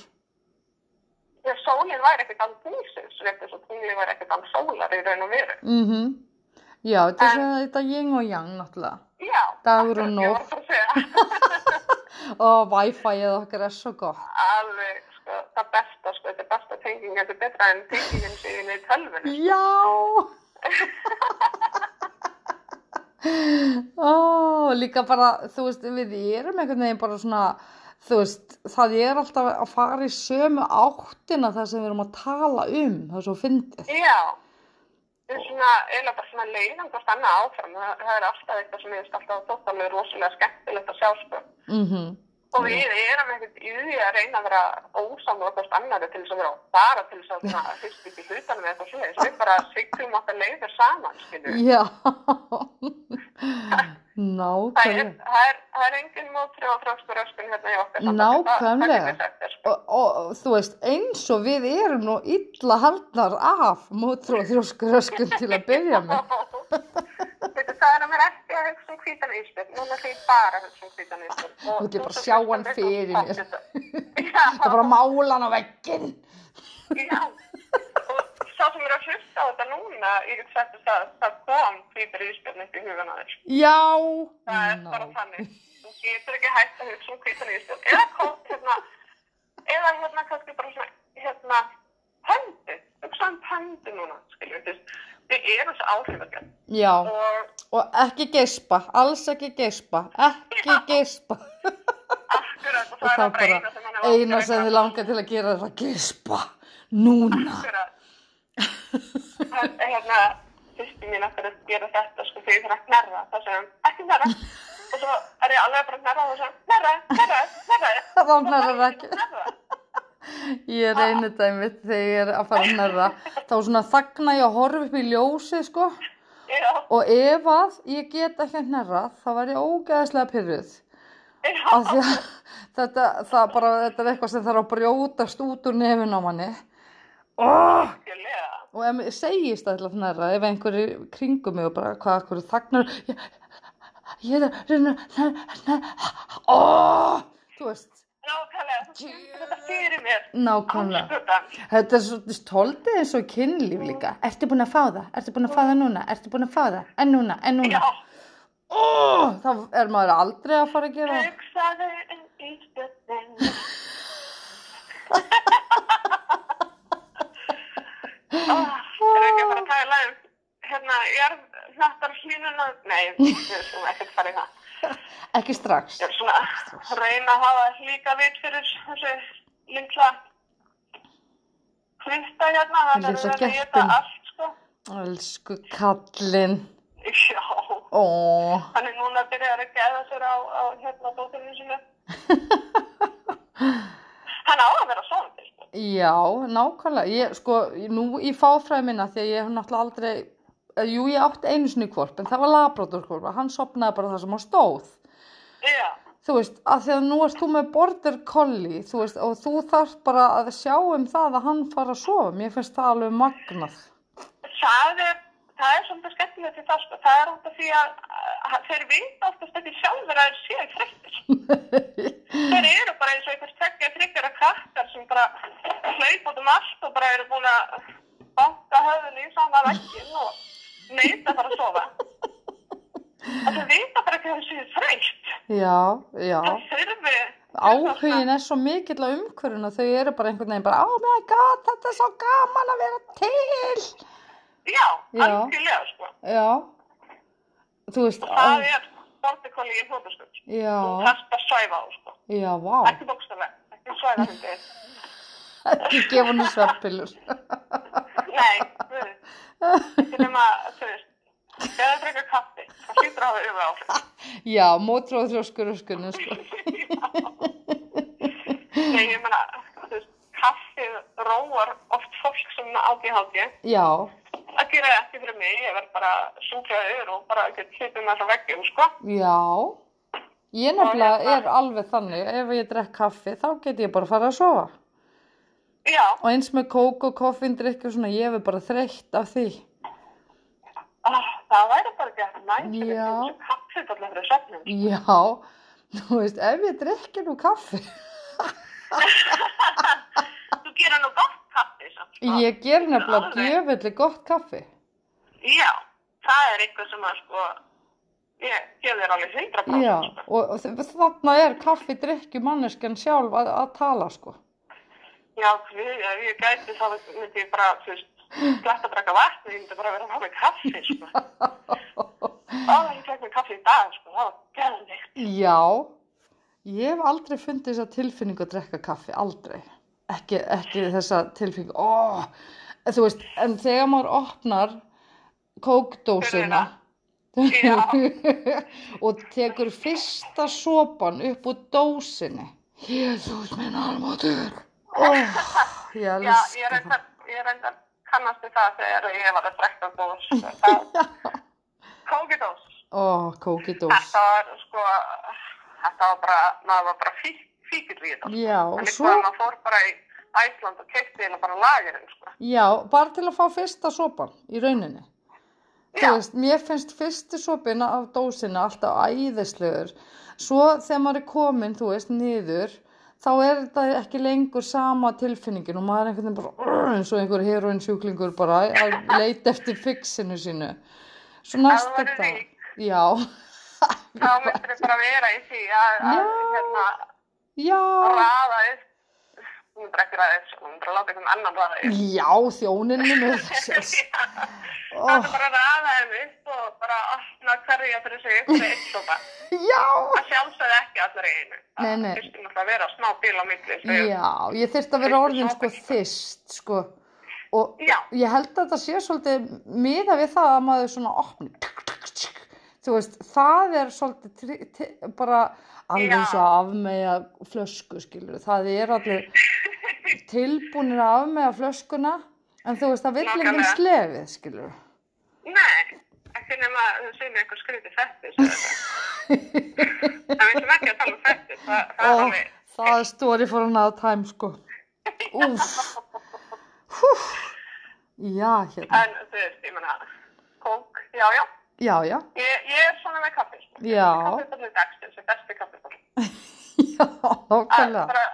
Þegar sólinn væri ekkert án tunglsins, rétt eins og tunglið væri ekkert án sólar í raun og veru. Mhm. Já, þetta er yin og yang náttúrulega. Já, Dagur og nótt. Og Wi-Fi-ið okkar er svo gott. alveg, sko, það besta, sko, þetta er besta tenging, þetta er betra en tengingin síðan í tölvunni. Já! Ó, líka bara, þú veist, við erum einhvern veginn bara svona, þú veist, það er alltaf að fara í sömu áttina það sem við erum að tala um, það er svo fyndið. Já, það er svona, eiginlega bara svona leiðan hvort annað áfram, það, það er alltaf eitthvað sem ég veist alltaf tóttalega rosalega skemmtilegt að sjá, sko. Mhm, Og við erum ekkert í því að reyna að vera ósamlega hvort annari til þess að vera bara til þess að svona fyrst upp í hlutanum eða eitthvað svoleiðis. Við bara siglum okkar leiðir saman, skilju. Já, Það nákvæmlega. það er, það er engin mótri og þrjóskur öskun hérna í okkar. Nákvæmlega. Og, og, og þú veist, eins og við erum nú illa haldnar af mótrú og þrjóskuröskun til að byrja með. Það er að mér ekki að hugsa um hvítan ísbjörn, núna ég bara hugsa um hvítan. Og Þú getur bara sjá hann fyrir mér. Það er bara að mála hann á vegginn. Já, sá sem er að hlusta á þetta núna, ég get sagt þess að það kom hvítar ísbjörn upp í hugan á þér. Já. Það er bara þannig. Þú getur ekki hægt að hugsa um hvítan ísbjörn. Eða kótt, hérna, eða hérna kannski bara svona, hérna, pöndu. Hugsa um pöndu núna, skiljum við þess. Við erum svo áhrifagjöld. Já, Og og ekki geispa, alls ekki geispa, ekki geispa. akkurat, og Og það það er bara eina sem eina sem þið langar til að gera er að geispa. Núna. Akkurat. Það er hérna, fyrstu mín eftir að gera þetta, sko, þegar ég þarf að þá segir hann, ekki knerra. Og svo er ég alveg bara að knerra og þá segir hann, knerra, knerra, knerra. Þá hnerrar ekki. Ég reyni þetta einmitt þegar ég er að fara að nærra. Þá svona þagna ég að horfa upp í ljósið sko. Já, Og ef að ég get ekki að nærra, þá verð ég ógeðslega pyrruð. Af því að þetta, það bara, þetta er eitthvað sem þarf að brjótast út úr nefin á manni. Oh! Og ef ég segist að nærra, ef einhverju kringum mig og bara hvað, hverju þagnar, ég, ég er að reyna oh! Þú veist, Nákvæmlega, þú skilur þetta fyrir mér. nákvæmlega. Þetta er svo stoltið eins og kynlíf líka. Ertu búin að fá það? Ertu búin að fá það núna? Ertu búin að fá það? En núna? En núna? Já, Ó, þá er maður aldrei að fara að gera hugsaðu um ísbjörnin. Oh, er ekki að fara að tala um hérna, ég er hnattar nei, við skulum ekkert fara í það. Ekki strax. Ég er svona að reyna að hafa líka vit fyrir þessu litla hlusta hérna, það er að geta allt, sko. Elsku kallinn. Já, Ó, hann er núna að byrja að geða sér á, á hérna dótturinu sinu. hann á að vera svona, já, nákvæmlega. Ég, sko, nú í fáfræði minna, því að ég hef náttúrulega aldrei, jú, ég átti einu sinni kvorp, en það var labradorkvorp, hann sopnaði bara það sem hann stóð. Já, Þú veist, að því að nú ert þú með border collie, þú veist, og þú þarft bara að sjá um það að hann fara að sofa. Mér finnst það alveg magnað. það er, það er svolítið skemmtilegt í það, sko. Það er út af því að, að þeir vita oftast ekki sjálfur að þeir séu þreyttir. Þeir eru bara eins og einhvers tekja þryggjara krakkar sem bara hlaup út um allt og bara eru búin að banka höfðinu í sama vekkin og neita að fara að sofa. Og þeir vita bara ekki að þeir séu þreytt. Já, já. Það þurfi... Áhugin er svo mikill á umhverfinu og þau eru bara einhvern veginn bara, oh my god, þetta er svo gaman að vera til. Já, Já. algjörlega, sko. Já. Þú veist, Það ó, er bortikóli í hóðuskull. já, Þú þarft að svæfa á, sko. já, vá. Ekki bókstaflega, ekki svæfa hundið. Ekki gefa henni sveppilur. Nei, þú veist, ekki nema, þú veist, það drekka kaffi, það hlýtur að hafa yfir áhrif. Já, mótróð þrjóskuruskunni, sko. Nei, ég veist, kaffi róar oft fólk sem átíðhátti. Já, Það það ekki fyrir mig, ég verð bara sjúklaði yfir og bara með það veggjum, sko. já. Ég nefnilega hérna- er alveg þannig, ef ég drekk kaffi, þá get ég bara fara að sofa. Já, og eins með kók og koffindrykk og svona, ég hefur bara þreytt af því. ah, það væri bara ekki að næst. Já. Kaffið allir fyrir söfnum. Já, þú veist, ef ég drikki nú kaffi, Þú gerir nú gott kaffi, samt. sko. ég ger nefnilega djöfelli gott kaffi. Já, það er eitthvað sem að sko, ég gef þér alveg 100%. Já, Sko. og, þarna er kaffi drikki manneskjan sjálf að, að tala, sko. Já, við, ef ég gæti þá myndi ég bara, þú veist, slætt að drakka vatn, ég myndi bara vera að hafa með kaffi, sko. Ó, ég fekk með kaffi í dag, sko, það var geðvikt. Já, ég hef aldrei fundið þessa tilfinningu að drekka kaffi, aldrei. Ekki, ekki þessa tilfinningu, ó, þú veist, en þegar maður opnar kókdósina og tekur fyrsta sopan upp úr dósinni, Jésús minn almatur, ó, ég Já, ég reyndar, ég reyndar kannast við það þegar ég var að drekka dós. Kókidós. Ó, kókidós. Þetta var, sko, þetta var bara, maður var bara fí, fíkil í þetta. Já, og svo, að maður fór bara í Æsland og kefti hérna bara lagerinn, sko. já, bara til að fá fyrsta sopan í rauninni. Þú Já. veist, mér finnst fyrsti sopin af dósina alltaf æðislegur. Svo þegar maður er komin, þú veist, niður, þá er þetta ekki lengur sama tilfinningin og maður er einhvern veginn bara eins og einhver heroin sjúklingur bara að leita eftir fixinu sínu. Svo næst þetta. Já, Þá myndir þið bara vera í því að, að hérna, já, raða upp. Þú myndir ekki raða upp, sko, þú myndir að láta einhvern annan upp. já, þjóninni með þess. Það er bara þeim upp og bara opna hverja fyrir sig upp fyrir eitt sopa. Já, Það sjálfsögði ekki allir í einu. Nei, nei. Það þurfti náttúrulega að vera smá bíl á milli. Já, ég þyrfti að vera orðin sko þyst sko og Já. ég held að þetta sé svolítið miða við það að maður svona opni þú veist, það er svolítið bara alveg eins og að afmeyja flösku skilur, það er allir tilbúinir að afmeyja flöskuna en þú veist, það vill enginn slefið skilur Nei, ekki nema að þú segir eitthvað skrítið fettis. Það veitum ekki að tala um fettis. Það, það alveg, það er story for another time sko Úf Hú. Já, hérna en þú veist, ég menna, kók, já, já. Já, já, Ég, ég er svona með kaffi, sko. já, Kaffibólur dagsins er besti kaffibólur. já, Að nákvæmlega bara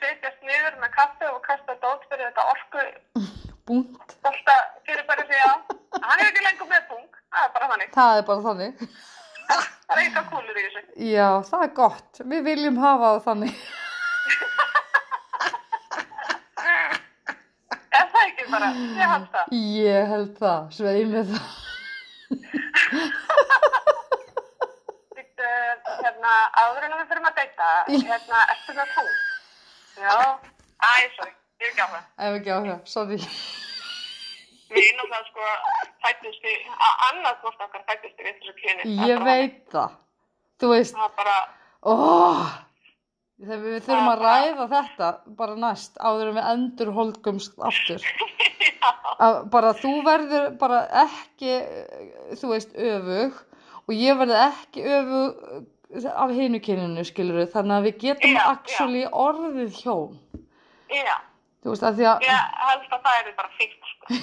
setjast niður með kaffi og kasta dót fyrir þetta orku Búnt, bolta fyrir bara sig á. Hann er ekki lengur með pung, það er bara þannig. það er bara þannig Það er eitthvað kúlur í þessu. Já, það er gott, við viljum hafa það þannig Er það ég held það. Ég held það, svei með það Býttu, hérna, áður en við fyrir að deyta, hérna, ertu með pung? Já. Æ, sorry, ég er ekki á það. Ef ekki á það, sorry Við náttúrulega sko fættist í, að okkar fættist í vitlis og kyni. Ég veit það Þú veist, Það er bara, óh Þegar við þurfum að ræða þetta bara næst áður en við endur holdgumst aftur bara þú verður bara ekki þú veist öfug og ég verður ekki öfug af hinu kyninu skilur þannig að við getum Já, já. actually orðið hjón. Já, þú veist að því að ég held að það er bara fíkt, sko.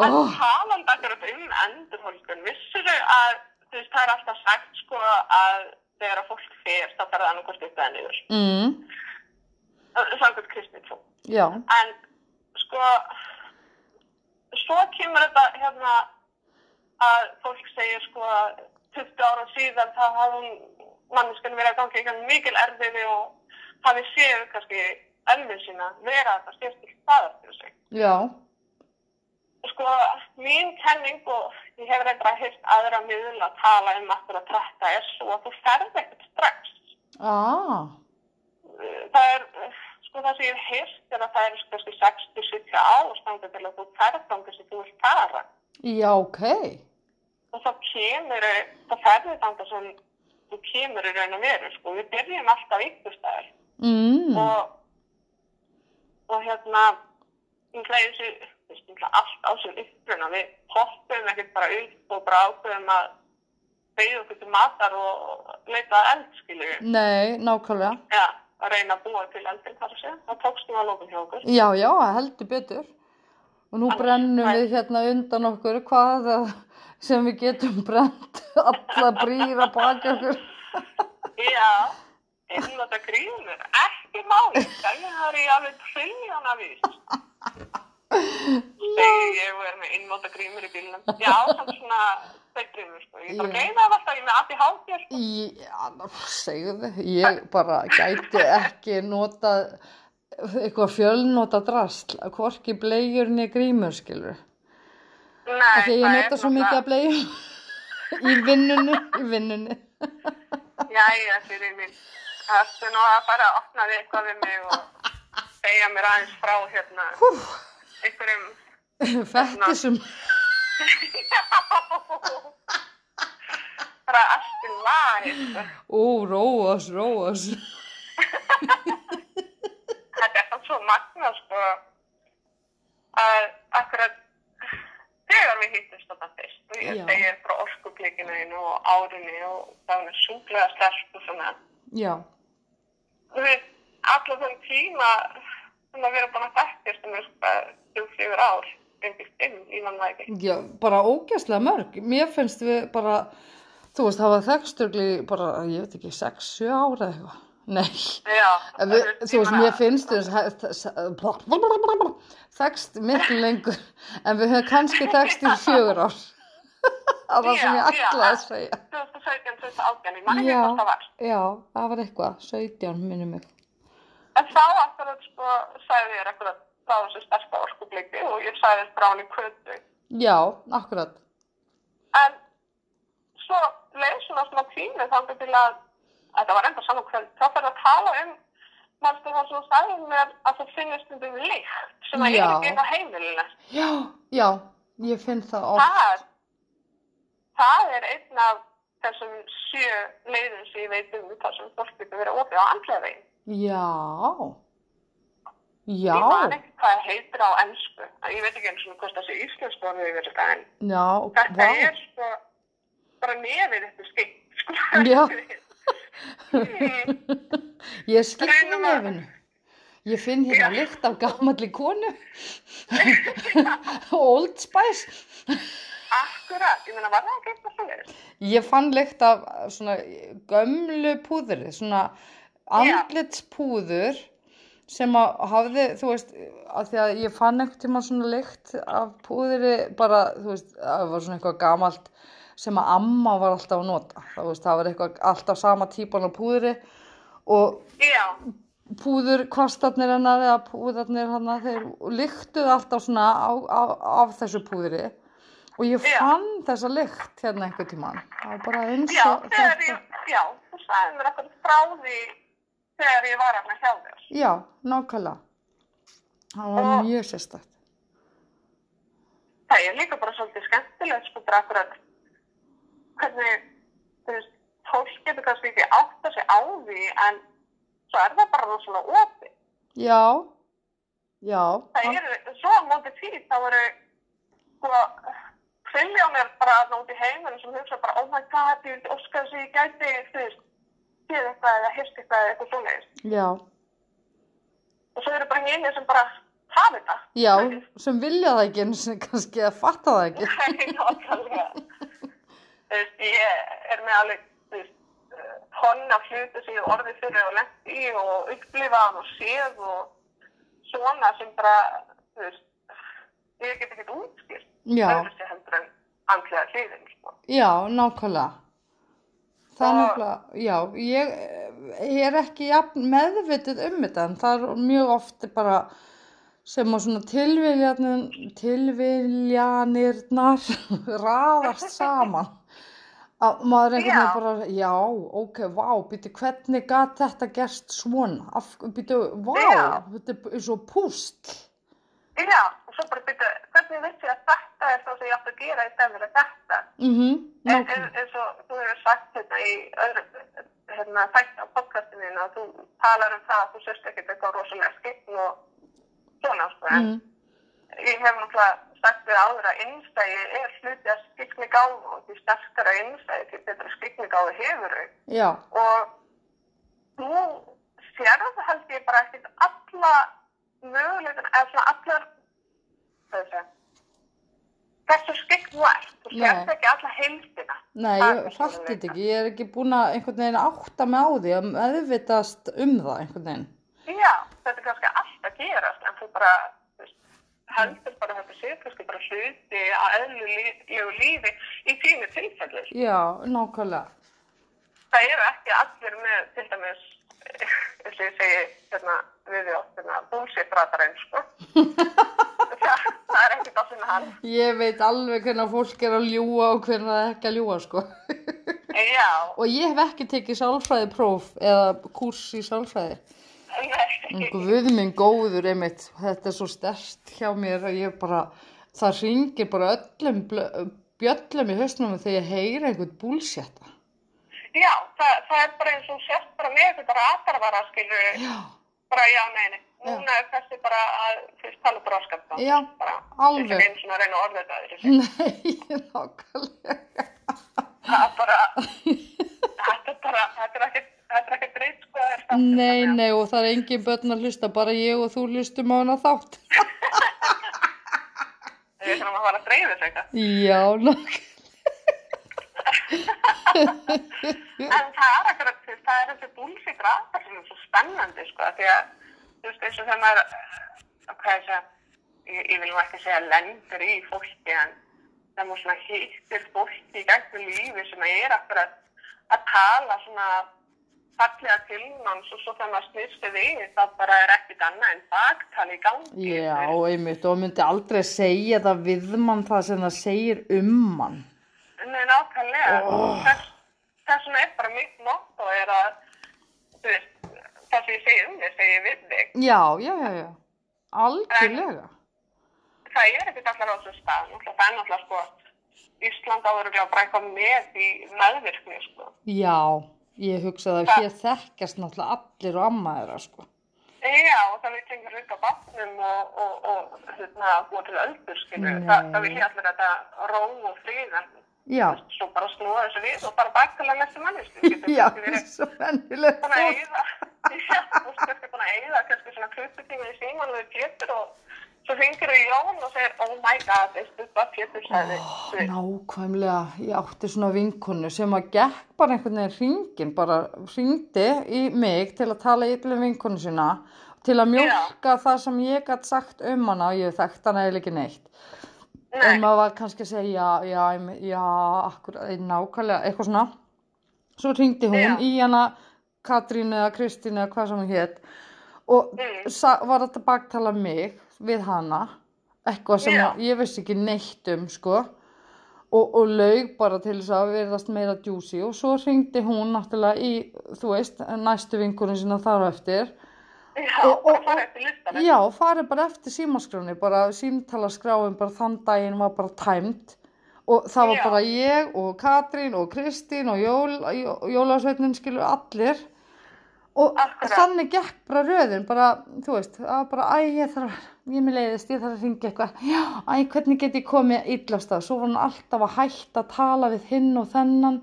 En oh, talandi akkurat um endurhólkun, vissur þau að, þú veist, það er alltaf sagt, sko, að þegar að fólk fer, þá fer það annað upp eða niður. mm, Samkvæmt já, En, sko, svo kemur þetta, hérna, að fólk segir, sko, að 20 ára síðan þá hafði manneskan verið að gangi eitthvað mikil erfiði og hafi séð kannski ömmu sína vera þetta sérstilt staðar fyrir sig. já Sko, mín kenning og ég hef reyndar að hýrt aðra miðla að tala um akkurat þetta er svo að þú ferð ekkert strax. ah, Það er, sko það sem ég hef hýrt er að það er kannski 60-70 ástandi til að þú ferð þangað sem þú vilt fara. já, ok Og þá kemur, þá ferði þangað sem þú kemur í raun og veru, sko. Við byrjum alltaf ykkustæðar mm, og, og hérna, ég hlæði þessu, veist, ég allt á sér uppruna. Við hoppum ekkert bara upp og bara ákveðum að beigja okkur til matar og leita að eld, skilju. nei, nákvæmlega. Já, að reyna að búa til eldin þar að segja. Það tókst nú að lókun hjá okkur. Já, já, heldur betur. Og nú brennum Nei. við hérna undan okkur hvað það- sem við getum brent alla brýra baki okkur. Já, einnlota grímur, ekki máli, það er ég alveg trilljana vís. Þegar ég er með einnlota grímur í bílnum. Já, samt svona þeirgrímur, sko. Ég bara Já. gleyma það alltaf, ég er með allt í hálfgjör, sko. Já, ná, segðu, ég bara gæti ekki notað eitthvað fjölnota drasl, hvorki bleiur niður grímur, skilur. Nei, Þegar ég það er nota svo mikið að bleiur í vinnunni, í vinnunni. Jæja, fyrir mín. Það ertu nú að fara að opna við eitthvað við mig og segja mér aðeins frá hérna einhverjum Fettisum. bara allt í lagi. Ó, róas, róas. Þetta er það svo magna, sko, að akkurat þegar við hýttist þetta fyrst og ég Já. segir frá orkuplikinu einu og árinu og það er sjúklega sterk og svona. Já, Þú veist, allar þeim tíma sem að vera búin að þekkjast um eitthvað þrjú, fjögur ár, einhvers inn, ég mann það ekki. já, bara ógæslega mörg. Mér finnst við bara, þú veist, hafa þekkstugli bara, ég veit ekki, 6-7 ára eitthvað. Nei. Já, Við, þú veist, mér finnst þess þekst miklu lengur en við höfum kannski þekst í fjögur ár það var sem ég ætlaði að segja 2017, 2018, ég man ekki hvað það var. já, það var eitthvað, 17 minni mig En þá akkurat sko sagði ég akkurat frá þessu sterka orkubliki og ég sagði þess frá henni kvöldu. já, akkurat En svo leið svona svona tími þannig til að þetta var enda saman kvöld, þá fyrir að tala um mannstu það sem þú sagði mér að það finnist stundum líkt sem að Já. er ekki inn á heimilinu. já, já, ég finn það oft Það, það er einn af þessum sjö leiðum sem ég veit um það sem fólk getur verið opið á andlega veginn. Já já, Ég man ekki hvað heitir á ennsku. Ég veit ekki eins og hvort það sé íslensku orðið yfir þetta en já, þetta vá er sko bara nefið þetta skeitt. Sko. Já. Ég Reynum að- nefinu ég finn hérna lykt af gamalli konu Old Spice Akkurat, ég meina var það ekki eitthvað svoleiðis? Ég fann lykt af svona gömlu púðri, svona andlitspúður sem að hafði, þú veist, að því að ég fann einhvern tíma svona lykt af púðri bara, þú veist, það var svona eitthvað gamalt sem að amma var alltaf að nota. Það, veist, það var eitthvað alltaf sama típan af púðri og Já, púður kvastarnir hennar eða púðarnir hennar, þeir lyktuðu alltaf svona á, á, af þessu púðri og ég Já. fann þessa lykt hérna einhvern tíman. Það var bara eins já, og þegar ég, já, þú sagði mér eitthvað frá því þegar ég var hérna hjá þér. Já, nákvæmlega. Það var Og- mjög sérstætt. Það er líka bara svolítið skemmtilegt, sko, bara akkurat hvernig, þú veist, fólk getur kannski ekki átt að sig á því, en svo er það bara rosalega opið. Já, já, Það eru, svo á móti tíð, þá eru, sko, triljónir bara að nóti heiminu sem hugsa bara, oh my god, ég vildi óska þess að ég gæti, þú veist, séð eitthvað eða hýrst eitthvað eða eitthvað svoleiðis. já, Og svo eru bara hinni sem bara hafa þetta. já, sem vilja það ekki og kannski að fatta það ekki. Nei, nákvæmlega. Þú veist, ég er með alveg, þú veist, tonn af hluti sem ég hef orðið fyrir og lent í og upplifað og séð og svona sem bara, þú veist, ég get ekkert útskilt. Já, Öðruvísi heldur en andlega hliðin, sko. já, nákvæmlega. Og- nákvæmlega, já, ég, ég er ekki meðvitið um þetta en það er mjög oft bara sem að svona tilviljanir, tilviljanirnar raðast saman. Að maður einhvern veginn bara, já, ok, vá, býtu, hvernig gat þetta gerst svona? Af, býtu, vá, Já. þetta er og pústl. Já, og svo bara byrja, hvernig vissi ég að þetta er það sem ég átti að gera í stefnir að þetta? Nákvæmlega. en, eins og þú hefur sagt hérna í öðru, hérna þætti á podcastinu að þú talar um það að þú sérst ekkert eitthvað rosalega skipn og svona, sko, en Mhm, ég hef náttúrulega sagt við áður að innstæði er hluti að skikni gáðu og því sterkara innstæði því betra skikni gáðu hefur þau. já, Og þú sérðu held ég bara ekkert alla möguleikin, eða svona allar, segja, hversu skikn þú ert. Þú sérðu ekki alla heildina. nei, Það ég svona þetta ekki, ég er ekki búin að einhvern veginn átta mig á því að meðvitast um það einhvern veginn. Já, þetta er kannski allt að gerast en þú bara heldur bara þetta sé kannski bara hluti að eðlulegu lífi í þínu tilfellu. Já, nákvæmlega. Það eru ekki allir með til dæmis, eins og ég segi hérna, við við oft hérna, búlsittbratarinn, sko. það, það er ekkert allir með hann. Ég veit alveg hvernig fólk er að ljúa og hvernig það er ekki að ljúa, sko. Já, og ég hef ekki tekið sálfræði próf eða kurs í sálfræði. Guð minn góður einmitt, þetta er svo stert hjá mér að ég bara, það ringir bara öllum bjöllum í hausnum þegar ég heyri einhvern búlsjætta. Já, það, það er bara eins og sérst bara með þetta ratarvara, skilur, Já, bara já, nei, nei. Núna er þessi bara að, fyrst tala bróskap, Já, bara, alveg. Þetta er eins og að reyna að orða þetta þessi. nei, nákvæmlega. það er bara þetta er bara, þetta er ekkert þetta er ekkert reitt sko það er Nei, nei, og það er engin börn að hlusta, bara ég og þú hlustum á hana þátt. við þurfum að fara að dreifu þessu eitthvað Já, nákvæmlega. en það er ekkert, það er þessi búlsík ratar sem er svo spennandi sko því að, þú veist, eins og þegar maður eh, hvað ég segja ég, ég vil nú ekki segja lengur í fólki en það múið svona hittir fólki í gegnum lífi sem er akkurat að tala svona fallega til manns og svo þegar maður snýrstu við það bara er ekkit annað en baktali í gangi Já, einmitt, og myndi aldrei segja það við mann það sem það segir um mann. Nei, nákvæmlega. Oh. Þess vegna er bara mitt motto er að, þú veist, það sem ég segi um þig, segi ég við þig. Já, já, já, já. Algjörlega. Það er ekkert allar á þessum stað. Það er náttúrulega, sko, Ísland áður að bara eitthvað með í meðvirkni, sko. Já, ég hugsaði að hér þekkjast náttúrulega allir og amma þeirra, sko. Já, og það vil tengur auka batnum og, og, og hérna, búa til öldur. Nei. Það, það vil ég allir þetta ró og fríðan. Já, Svo bara snúa þessu við og bara baktala næstu mannestu. já, búin að fólk. þú kannski búin að eyða kannski svona klukkutíma í síman við Pétur og svo hringir við Jón og segir, oh my god, veistu hvað Pétur þú veist, Nákvæmlega, ég átti svona vinkonu sem að gekk bara einhvern veginn hringin, bara hringdi í mig til að tala yfirlega vinkonu sína, til að mjólka það sem ég gætt sagt um hana og ég þekkt hana eða ekki neitt. En maður var kannski að segja, já, já, já, akkur, nákvæmlega, eitthvað svona. Svo hringdi hún Já. í hana Katrín eða Kristín eða hvað sem hún hétt og Mm. var að baktala mig við hana, eitthvað sem Já. ég vissi ekki neitt um, sko. Og, og laug bara til þess að verðast meira djúsi og svo hringdi hún náttúrulega í, þú veist, næstu vinkunum sína þar á eftir. Já, og- bara fara eftir listanum, Já, farið bara eftir símaskráni, bara símtalaskráin bara þann daginn var bara tæmt og það var Já. bara ég og Katrín og Kristín og Jól, Jó- Jólasveitnin skilur allir. Og Akkurat. þannig gekk bara röðin, bara, þú veist, var bara, æ, ég þarf, ég með leiðist, ég þarf að ringja eitthvað, já, æ, hvernig get ég komið illast það, svo var hann alltaf að hætta að tala við hinn og þennan,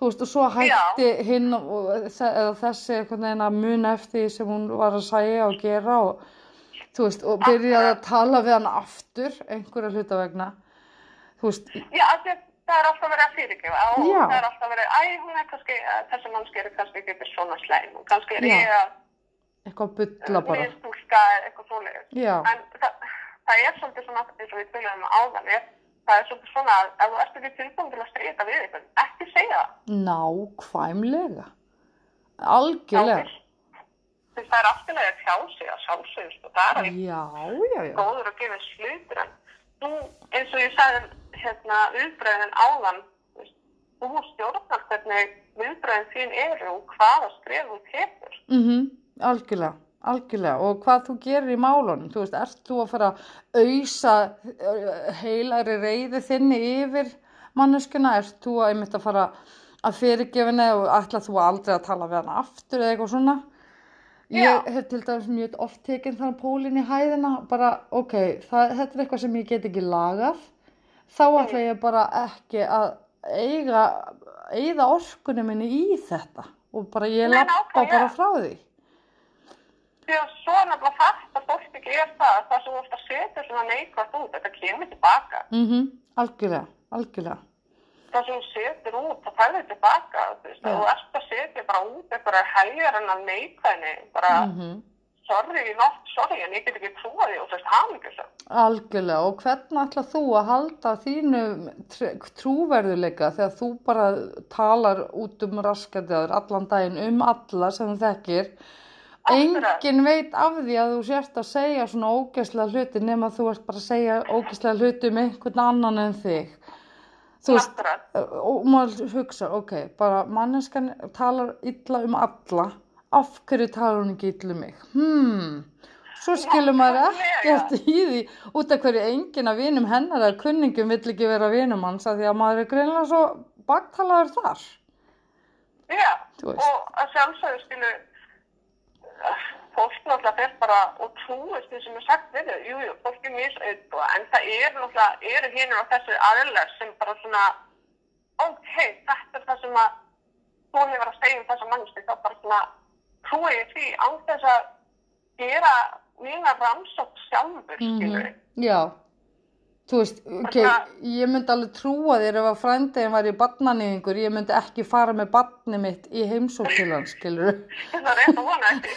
þú veist, og svo hætti hinn og, eða þessi einhvern veginn að muna eftir því sem hún var að segja og gera og, þú veist, og byrjaði að tala við hann aftur, einhverja hluta vegna, þú veist, já, að það er alltaf verið að fyrirgefa. Og Já. það er alltaf verið, æ, hún er kannski, eh, þessi mannski er kannski ekki svona slæm. Og kannski er Já. ég að eitthvað bulla bara, minnstúlka eitthvað svoleiðis. já, En það, það er svolítið svona, eins og við byrjuðum áðan, er, það er svolítið svona að ef þú ert ekki tilbúin til að strita við eitthvað, ekki segja það. nákvæmlega, algjörlega, Þú veist, það er alltaf að tjá sig að sjálfsögust og það er já, já, já, góður að gefa slutur en þú, eins og ég sagði hérna viðbröðin áðan þú stjórnar hvernig viðbröðin þín eru og hvaða skref þú tekur. mhm, algjörlega, algjörlega, og hvað þú gerir í málunum, þú veist, ert þú að fara að auðsa heilari reyði þinni yfir manneskuna, ert þú að einmitt að fara að fyrirgefinni og ætla þú aldrei að tala við hana aftur eða eitthvað svona, Ég hef til dæmis mjög oft tekinn þannig pólinn í hæðina, bara, ok, það, þetta er eitthvað sem ég get ekki lagað, þá ætla ég bara ekki að eiga, eigða orkunni minni í þetta og bara ég lappa bara frá því. Því að svo nefnilega fætt að fólk ekki er það að það sem þú ert að setja svona neikvægt út, þetta kemur tilbaka. Mm Algjörlega, algjörlega. Það sem þú setur út, það færður tilbaka. Þú Já. þú ert að setja bara út einhverjar helgar en að neikvæðni, bara Mm sorry, not sorry, en ég get ekki trúa því og þú veist, hamingjusum. Algjörlega og hvernig ætla þú að halda þínu tr- trúverðuleika þegar þú bara talar út um raskatjaður allan daginn um alla sem þekkir. Engin veit af því að þú sért að segja svona ógeðslega hluti nema þú ert bara að segja ógeðslega hluti um einhvern annan en þig. Þú veist og maður hugsa, ok, bara manneskan talar illa um alla. Af hverju talar hún ekki illa um mig? Hmm, svo skilur maður ekkert í því út af hverju enginn af vinum hennar eða kunningum vill ekki vera vinum hans af því að maður er greinlega svo baktalaður þar. Já, og að sjálfsögðu skilu fólk náttúrulega fer bara og trúist því sem er sagt við þau, jú, jú, fólk er misauðbúa, en það er náttúrulega, eru hinur á þessu aðilar sem bara svona, ok, þetta er það sem að þú hefur að segja um þessa mannstu, þá bara svona trúi ég því án þess að gera mína rannsók sjálfur, skilu. já þú veist, ok, ég myndi alveg trúa þér ef að frændiðin var í barnanýðingur ég myndi ekki fara með barni mitt í heimsók til hans, skilur Það er rétt að vona ekki.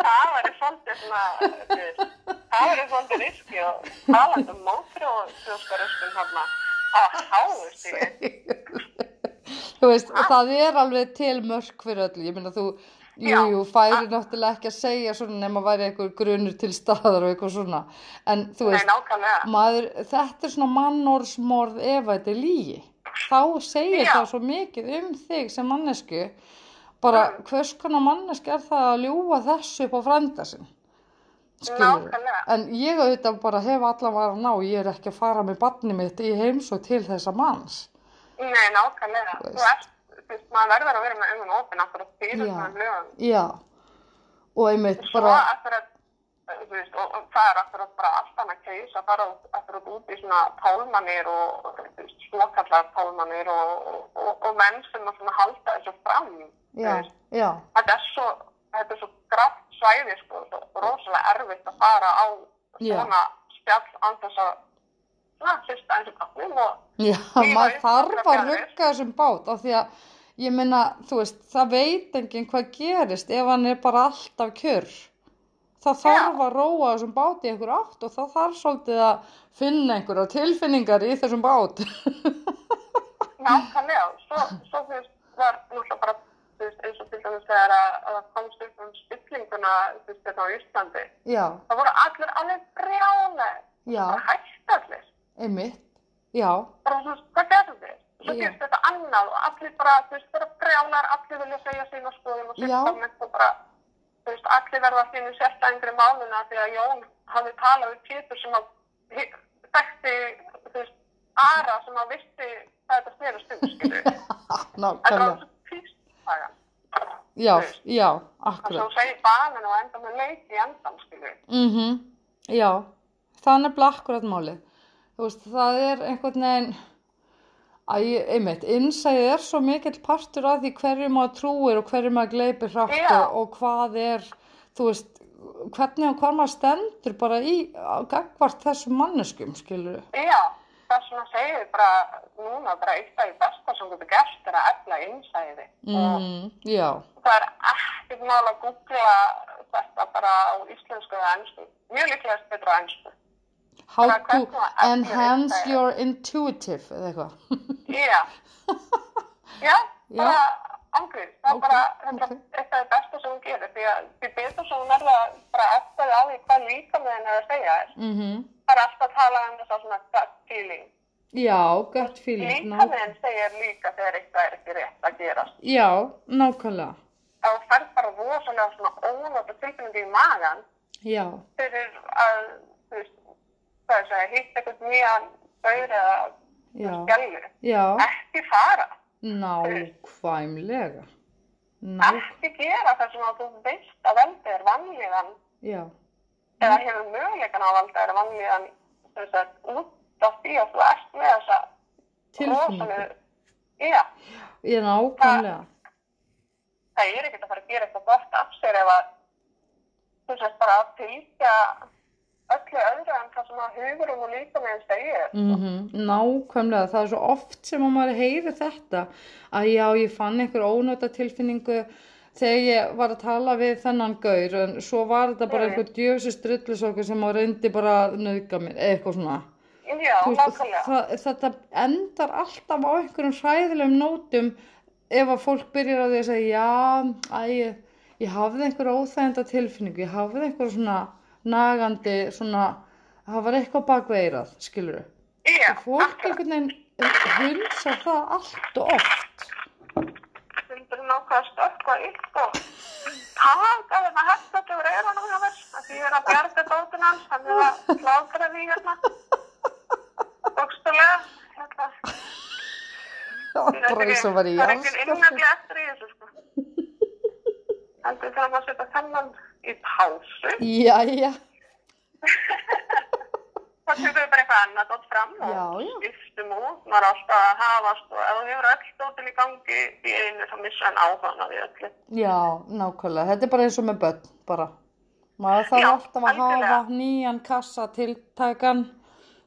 Það væri svolítið svona, þú það væri svolítið riski og talandi um mótrjóðskaröskun hérna að háðu stíli. þú veist, það er alveg til mörk fyrir öllu, ég meina þú jú, jú, færi náttúrulega ekki að segja svona nema væri einhver grunur til staðar og eitthvað svona, en þú Nei, veist nákvæmlega. maður, þetta er svona mannorðsmorð ef þetta er lígi þá segir Já. það svo mikið um þig sem mannesku bara hvers konar manneski er það að ljúga þessu upp á frænda sinn? Skilur Nákvæmlega. en ég auðvitað bara hef allan var að ná ég er ekki að fara með barni mitt í heimsók til þessa manns. Nei, nákvæmlega. Þú Þú ert, veist, maður verður að vera með opinn aftur að fyrir Já. svona lögum. já og einmitt Svo bara eftir að, veist, og, og það er eftir að bara allt annað keis að fara eftir að út í svona tálmanir og, svokallar tálmanir og, og, og, og menn sem að halda þessu fram. já, já, þetta er svo, þetta er svo grátt svæði sko, svo rosalega erfitt að fara á svona spjall þess að og og já maður þarf að rugga þessum bát af því að ég meina, þú veist, það veit enginn hvað gerist ef hann er bara alltaf kjör. Það þarf að róa þessum bát í einhver átt og það þarf svolítið að finna einhverja tilfinningar í þessum bát. Nákvæmlega, svo, svo þú veist, var náttúrulega bara, þú veist, eins og til dæmis þegar að, að það komst upp um spillinguna, þú veist, þetta á Íslandi, já, það voru allir alveg brjálega, já, bara hægt allir, einmitt. Já, bara veist, hvað gerðu þið? Svo Já. gerst þetta annað og allir bara, þú veist, bara brjálar, allir vilja segja sína skoðum og Já. komment og bara, þú veist, allir verða að finna sérstæðingri máluna því að Jón hafði talað við Pétur sem að þekkti, þú veist, Ara sem að vissi hvað þetta snerist um, skilju. Þetta var nákvæmlega svo fyrstsagan. já, já, Það akkurat þú segir banin og enda með leik í endan, skilju. mhm, já það er bara akkurat málið þú veist, það er einhvern veginn Æ, einmitt, innsæðið er svo mikill partur af því hverju maður trúir og hverju maður gleipir hratt Já. og, og hvað er, þú veist, hvernig og hvað maður stendur bara í, gagvart þessum manneskum, skilur Já, þess vegna segir við bara núna bara eitt af því besta sem getur gert er að efla innsæði. Og mm, Já, það er ekkert mál að googla þetta bara á íslensku eða ennsku. Mjög líklegast betra ennsku. How to enhance innsæið. your intuitive, eða eitthvað. Já. Já, bara ángrið. Það er bara eitt af því besta sem hún gerir. Því að því betur sem hún er það bara eftir á því hvað líka með henni er að segja mm Það er alltaf að tala um þess að svona gut feeling. Já, gut feeling, Líka með henni segir líka þegar eitthvað er ekki rétt að gerast. já, nákvæmlega, þú færð bara rosalega svona ónóta tilfinningu í magan já, fyrir að, þú veist, hvað er það, hitt eitthvað nýjan baur eða já, skjálfu. já, Ekki fara. nákvæmlega, ná, Ekki gera það sem að þú veist að veldi er vanlíðan. Já, eða hefur möguleikan að valda er vanlíðan sem sagt, út af því að þú ert með þessa tilfinningu, Já, ég nákvæmlega, það er ekkert að fara að gera eitthvað gott af sér ef að þú sést bara að fylgja öllu öðru en það sem að hugurum og líka með segir. mm nákvæmlega, það er svo oft sem að maður heyri þetta, að já, ég fann einhver ónöta tilfinningu þegar ég var að tala við þennan gaur, en svo var þetta bara Mm. einhver djöfsi strullisokkur sem að reyndi bara að nauðga mér, eitthvað svona. Já, nákvæmlega. þetta endar alltaf á einhverjum hræðilegum nótum ef að fólk byrjar á því að segja já, æ, ég, ég hafði einhver óþægenda tilfinningu, ég hafði einhver svona nagandi, svona, það var eitthvað bakveirað, skilur Já, og fólk einhvern veginn hunsa það allt og oft. Vildur nákvæða stökkva upp og taka þarna hættat yfir eyrunum hjá mér. að Því ég er að bjarga dótinn hans, hann er að slátra því hérna. Bókstulega. Hérna. Bara eins og var í Það er ekki innmjögli eftir í þessu sko. Heldur þegar maður setja þennan í pásu. Jæja, þá tökum við bara eitthvað annað dótt fram og skiptum út. Maður er alltaf að hafast og ef þú hefur öll dóttin í gangi í einu þá missa hann áhugan af því öllu. já, nákvæmlega, þetta er bara eins og með börn, bara. Maður þarf Já, alltaf að algjörlega. hafa nýjan kassa tiltækan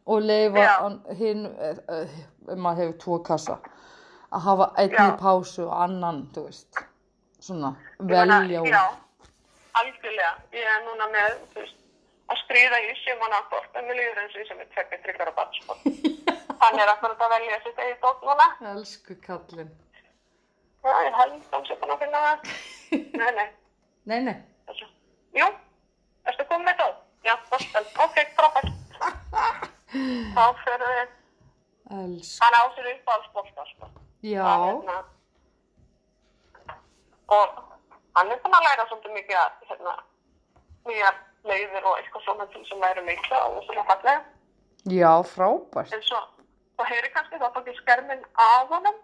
og leifa hinn, eh, eh, maður hefur tvo kassa, að hafa einn í Já. pásu og annan, þú veist, svona, velja úr. Algjörlega. Ég er núna með, veist, að skrýða í sjöman að bort, en mér líður eins og ég sem er tvekka tryggar og barn, sko. Hann er akkurat að velja sitt eigið dótt núna. Elsku kallinn. Já, ég held hann sem búin að finna það. Nei, nei, Nei, nei, þessu. Jú, erstu komið með dótt? Já, bostan. Ok, frábært. Þá fyrir við, elsku. hann á sér upp alls bósta, sko. Já, Hann, hérna, og hann er búin að læra svolítið mikið hérna, nýjar leiðir og eitthvað svona til sem læra mikla og svona fallega. já, frábært. En svo, það heyri kannski þá ég skerminn af honum.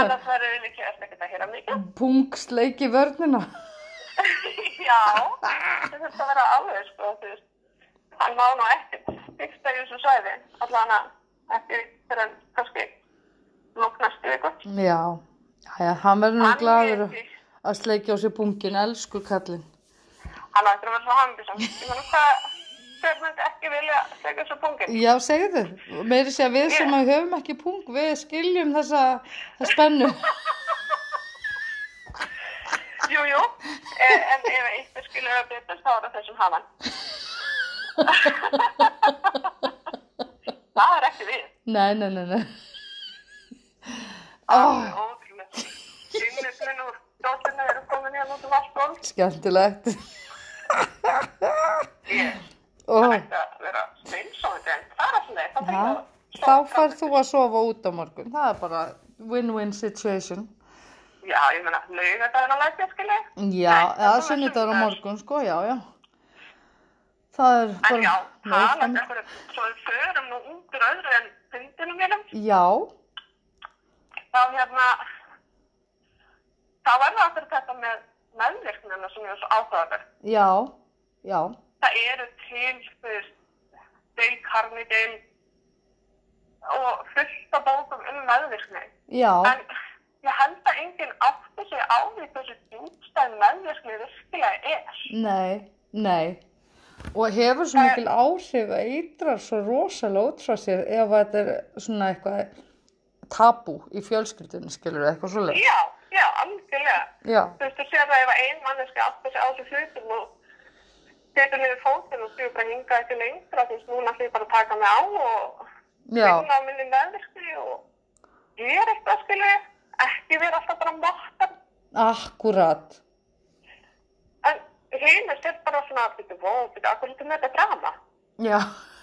Annars verður við líka eftir ekkert að heyra mikið. Pungsleik í vörnina. Já, það þurfti að vera alveg, sko, þú veist. Hann má nú ekkert fyrsta í þessu sæði, allan að ekki fyrir kannski lóknast viku. Já, já, hann verður nú gladur að sleikja á sér bungin, elsku kallinn. Hann á eftir að vera svo hangið Ég meina hvað, hver myndi ekki vilja segja þessu pungin? Já, segðu, meiri sé að við sem að höfum ekki pung, við skiljum þessa, spennu. Jú, jú, e, en ef eitthvað skilur að betur þá er það þessum hafan. það er ekki við. Nei, nei, nei, nei. Alveg ótrúlega. Sýnlefnin úr dóttinu eru komin hérna út um allt gólf. Skemmtilegt. Ég Ó, ætti að vera steinsóðið en það er alltaf. Það já, fyrir þá færð þú að sofa út á morgun. Það er bara win-win situation. Já, ég meina, laugadaginn að lækja, skilji. Já, það eða er sunnudagur á morgun, sko, já, já. Það er En bara... já, nóg talandi fram- ekkur, svo við förum nú undir öðru en fundinum mínum. Já, þá hérna þá er það aftur þetta með meðvirknina sem er svo áhugaverð. já, já, Það eru til, Dale Carnegie og fullt af bókum um meðvirkni. já, En ég held að enginn átti sig á því hversu djúpstæð meðvirkni virkilega er. nei, nei. Og hefur svo mikil áhrif að eitrar svo rosalega út frá sér ef þetta er svona eitthvað tabú í fjölskyldunni, skilur eitthvað svo leið. Já, algjörlega. Já, Þú veist, þú sér það ef að ein manneski átti sig á þessu hlutum og getur niður fótinn og stjúpa hinga ekki lengra, þú veist, núna ætlum ég bara að taka mig á og já, vinna á minni meðvirkni og gera eitthvað, skilju, ekki vera alltaf bara mottan. akkurat. En hinn er sér bara svona, býttu, vó, býttu, akkur lítur með þetta drama. Já,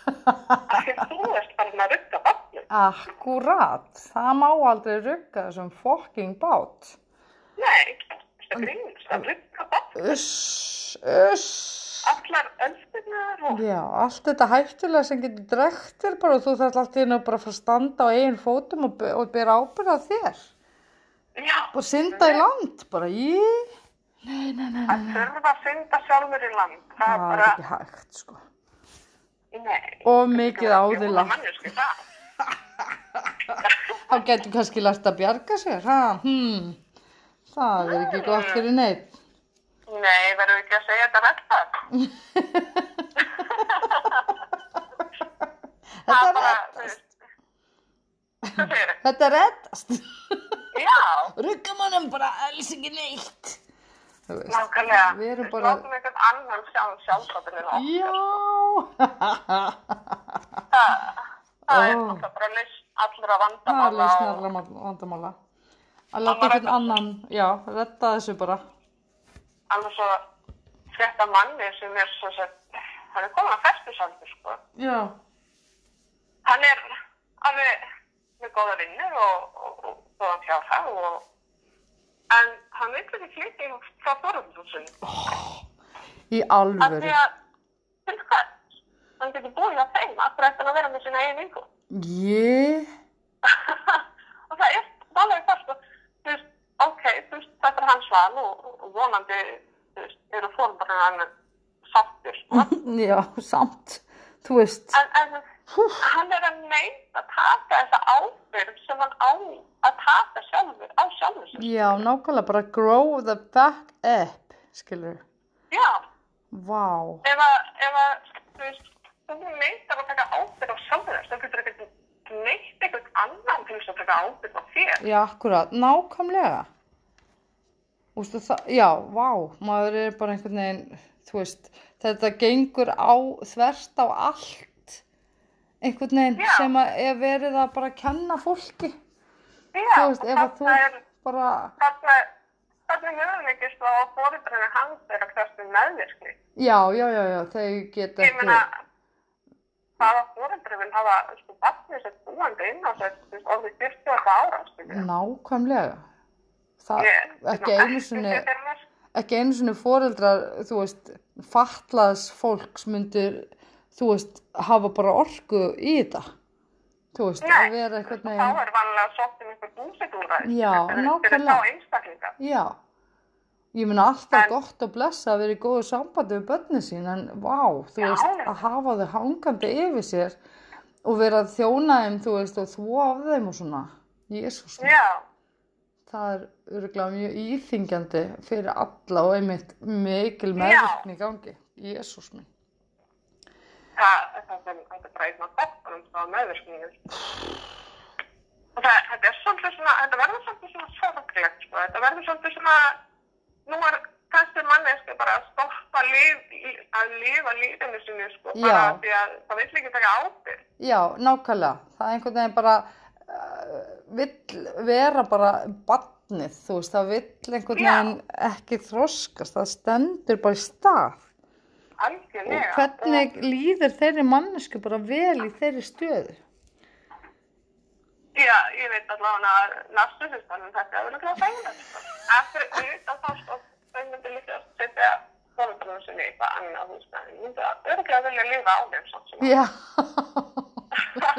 Af því að þú ert bara að rugga barnum. akkurat. Það má aldrei rugga þessum fokking bát. Nei, þetta grínast, að rugga barnum. Uss, uss. Allar öllstinnar og Já, allt þetta hættulega sem getur drektir bara og þú þarf alltaf inn að bara fara að standa á eigin fótum og, og bera ábyrð á þér. Já, Bara synda í land, bara ég. Nei, nei, nei, að þurfa að synda sjálfur í land, það Það er bara, ekki hægt, sko. nei. Og mikið á því lagt. Mannesku það. Hann getur kannski lært að bjarga sér, ha, hm. Það er ekki gott fyrir neitt. Nei, verður ekki að segja þetta rætt Þetta þú reddast. Þetta reddast. Já, Ruggamannum bara alls ekki neitt. Nákvæmlega. Við erum bara- Látum einhvern annan sjá sjálfsátturinn á. Já. Það er náttúrulega bara allra Það er vandamála lausnarla vandamála. Að láta einhvern annan, já, redda þessu bara. alveg svo frétta manni sem er svo sett, hann er komin að festusaldur, sko. Já. Hann er alveg með góða vinnur og, góðan fjárhag og en hann vil ekki flytja frá Þorðurlúsin. Í Af alvöru. því að, til hvers? Hann getur búið á þeim, af hverju ætti hann að vera með sína eigin vingu. Ég, og það er alveg það, sko. Þú veist, ok, þú veist, þetta er hans val og, vonandi, þú veist, eru fórumbarinn hann sáttur, já, samt, þú veist. En, en hann er að neita að taka þessa ábyrgð sem hann á að taka sjálfur, á sjálfur sér. Já, nákvæmlega bara grow the back up, skilur. Já, Vá. ef að, ef að, þú veist, þú neitar að taka ábyrgð á sjálfur þess, þá getur ekki neitt einhvern annan til þess að taka ábyrgð á þér. Já, akkurat, nákvæmlega. Ústu, já, vá, maður er bara einhvern veginn, þú veist, þetta gengur á, þverst á allt, einhvern veginn Já. sem er verið að bara kenna fólki. Já, þú veist, ef að þú er, bara, þarna, þarna möguleikist á að fórumbarinn hans er að krafstu meðvirkni. já, já, já, já, þau geta Ég meina, hvaða fórumbarinn vil hafa, sko, barnið sér búandi inn á sér, orðið 40 ára, skiljið. nákvæmlega. Það, Ég- ekki ég- einu sinni, ekki fyrir mér. ekki einu sinni foreldrar, þú veist, fatlaðs fólks myndir, þú veist, hafa bara orku í þetta. Þú veist, að vera einhvern þá er vanlega sótt um einhver búsetúræð. Já, nákvæmlega. já. Ég meina alltaf En- gott og blessa að vera í góðu sambandi við börnin sín, en vá, þú Já. veist, að hafa þau hangandi yfir sér og vera að þjóna þeim, þú veist, og þvó af þeim og svona. Jésús, Já, það er örgulega mjög íþingjandi fyrir alla og einmitt mikil meðvirkni í gangi. Jésús minn. það, það, er bara einn frá meðvirkningum. Og það, þetta er svolítið svona, þetta verður svolítið svona sorglegt, sko. Þetta verður svolítið svona, nú er þessi manneski bara að stoppa lif, að lifa lífinu sinni, sko. Bara Já. því að það vill ekki taka ábyrgð. Já, nákvæmlega. Það er einhvern veginn bara, uh, vill vera bara barnið, þú veist, það vill einhvern veginn ekki þroskast, það stendur bara í stað. Og Algjörlega. hvernig líður þeirri mannesku bara vel í þeirri stöðu? Já, ég veit allavega að narcissistanum þetta er alveg fæðilegt. Sko. Eftir auðvitað þá sko, þau myndir líka að setja fóröldunum sinni í eitthvað annað húsnæði. Ég myndi að örgulega vilja lifa á þeim samt sem Já, að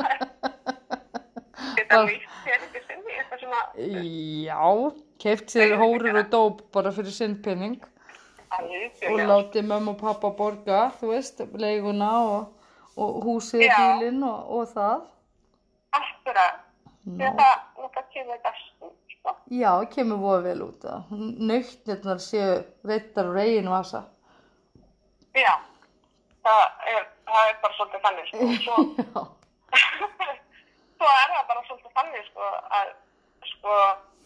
geta líkt þér ekki sinni eitthvað sem að já, keift sér hórir og dóp bara fyrir sinn penning og láti mömmu og pappa borga, þú veist, leiguna og, og húsið, Já. bílinn og, og það. Akkurat. Að það, það kemur best út, sko. Já, kemur voða vel út nautnirnar séu reittar og reygin vasa. Já, það er, það er bara svolítið þannig, sko. Svo, svo er það bara svolítið þannig, sko, að, sko,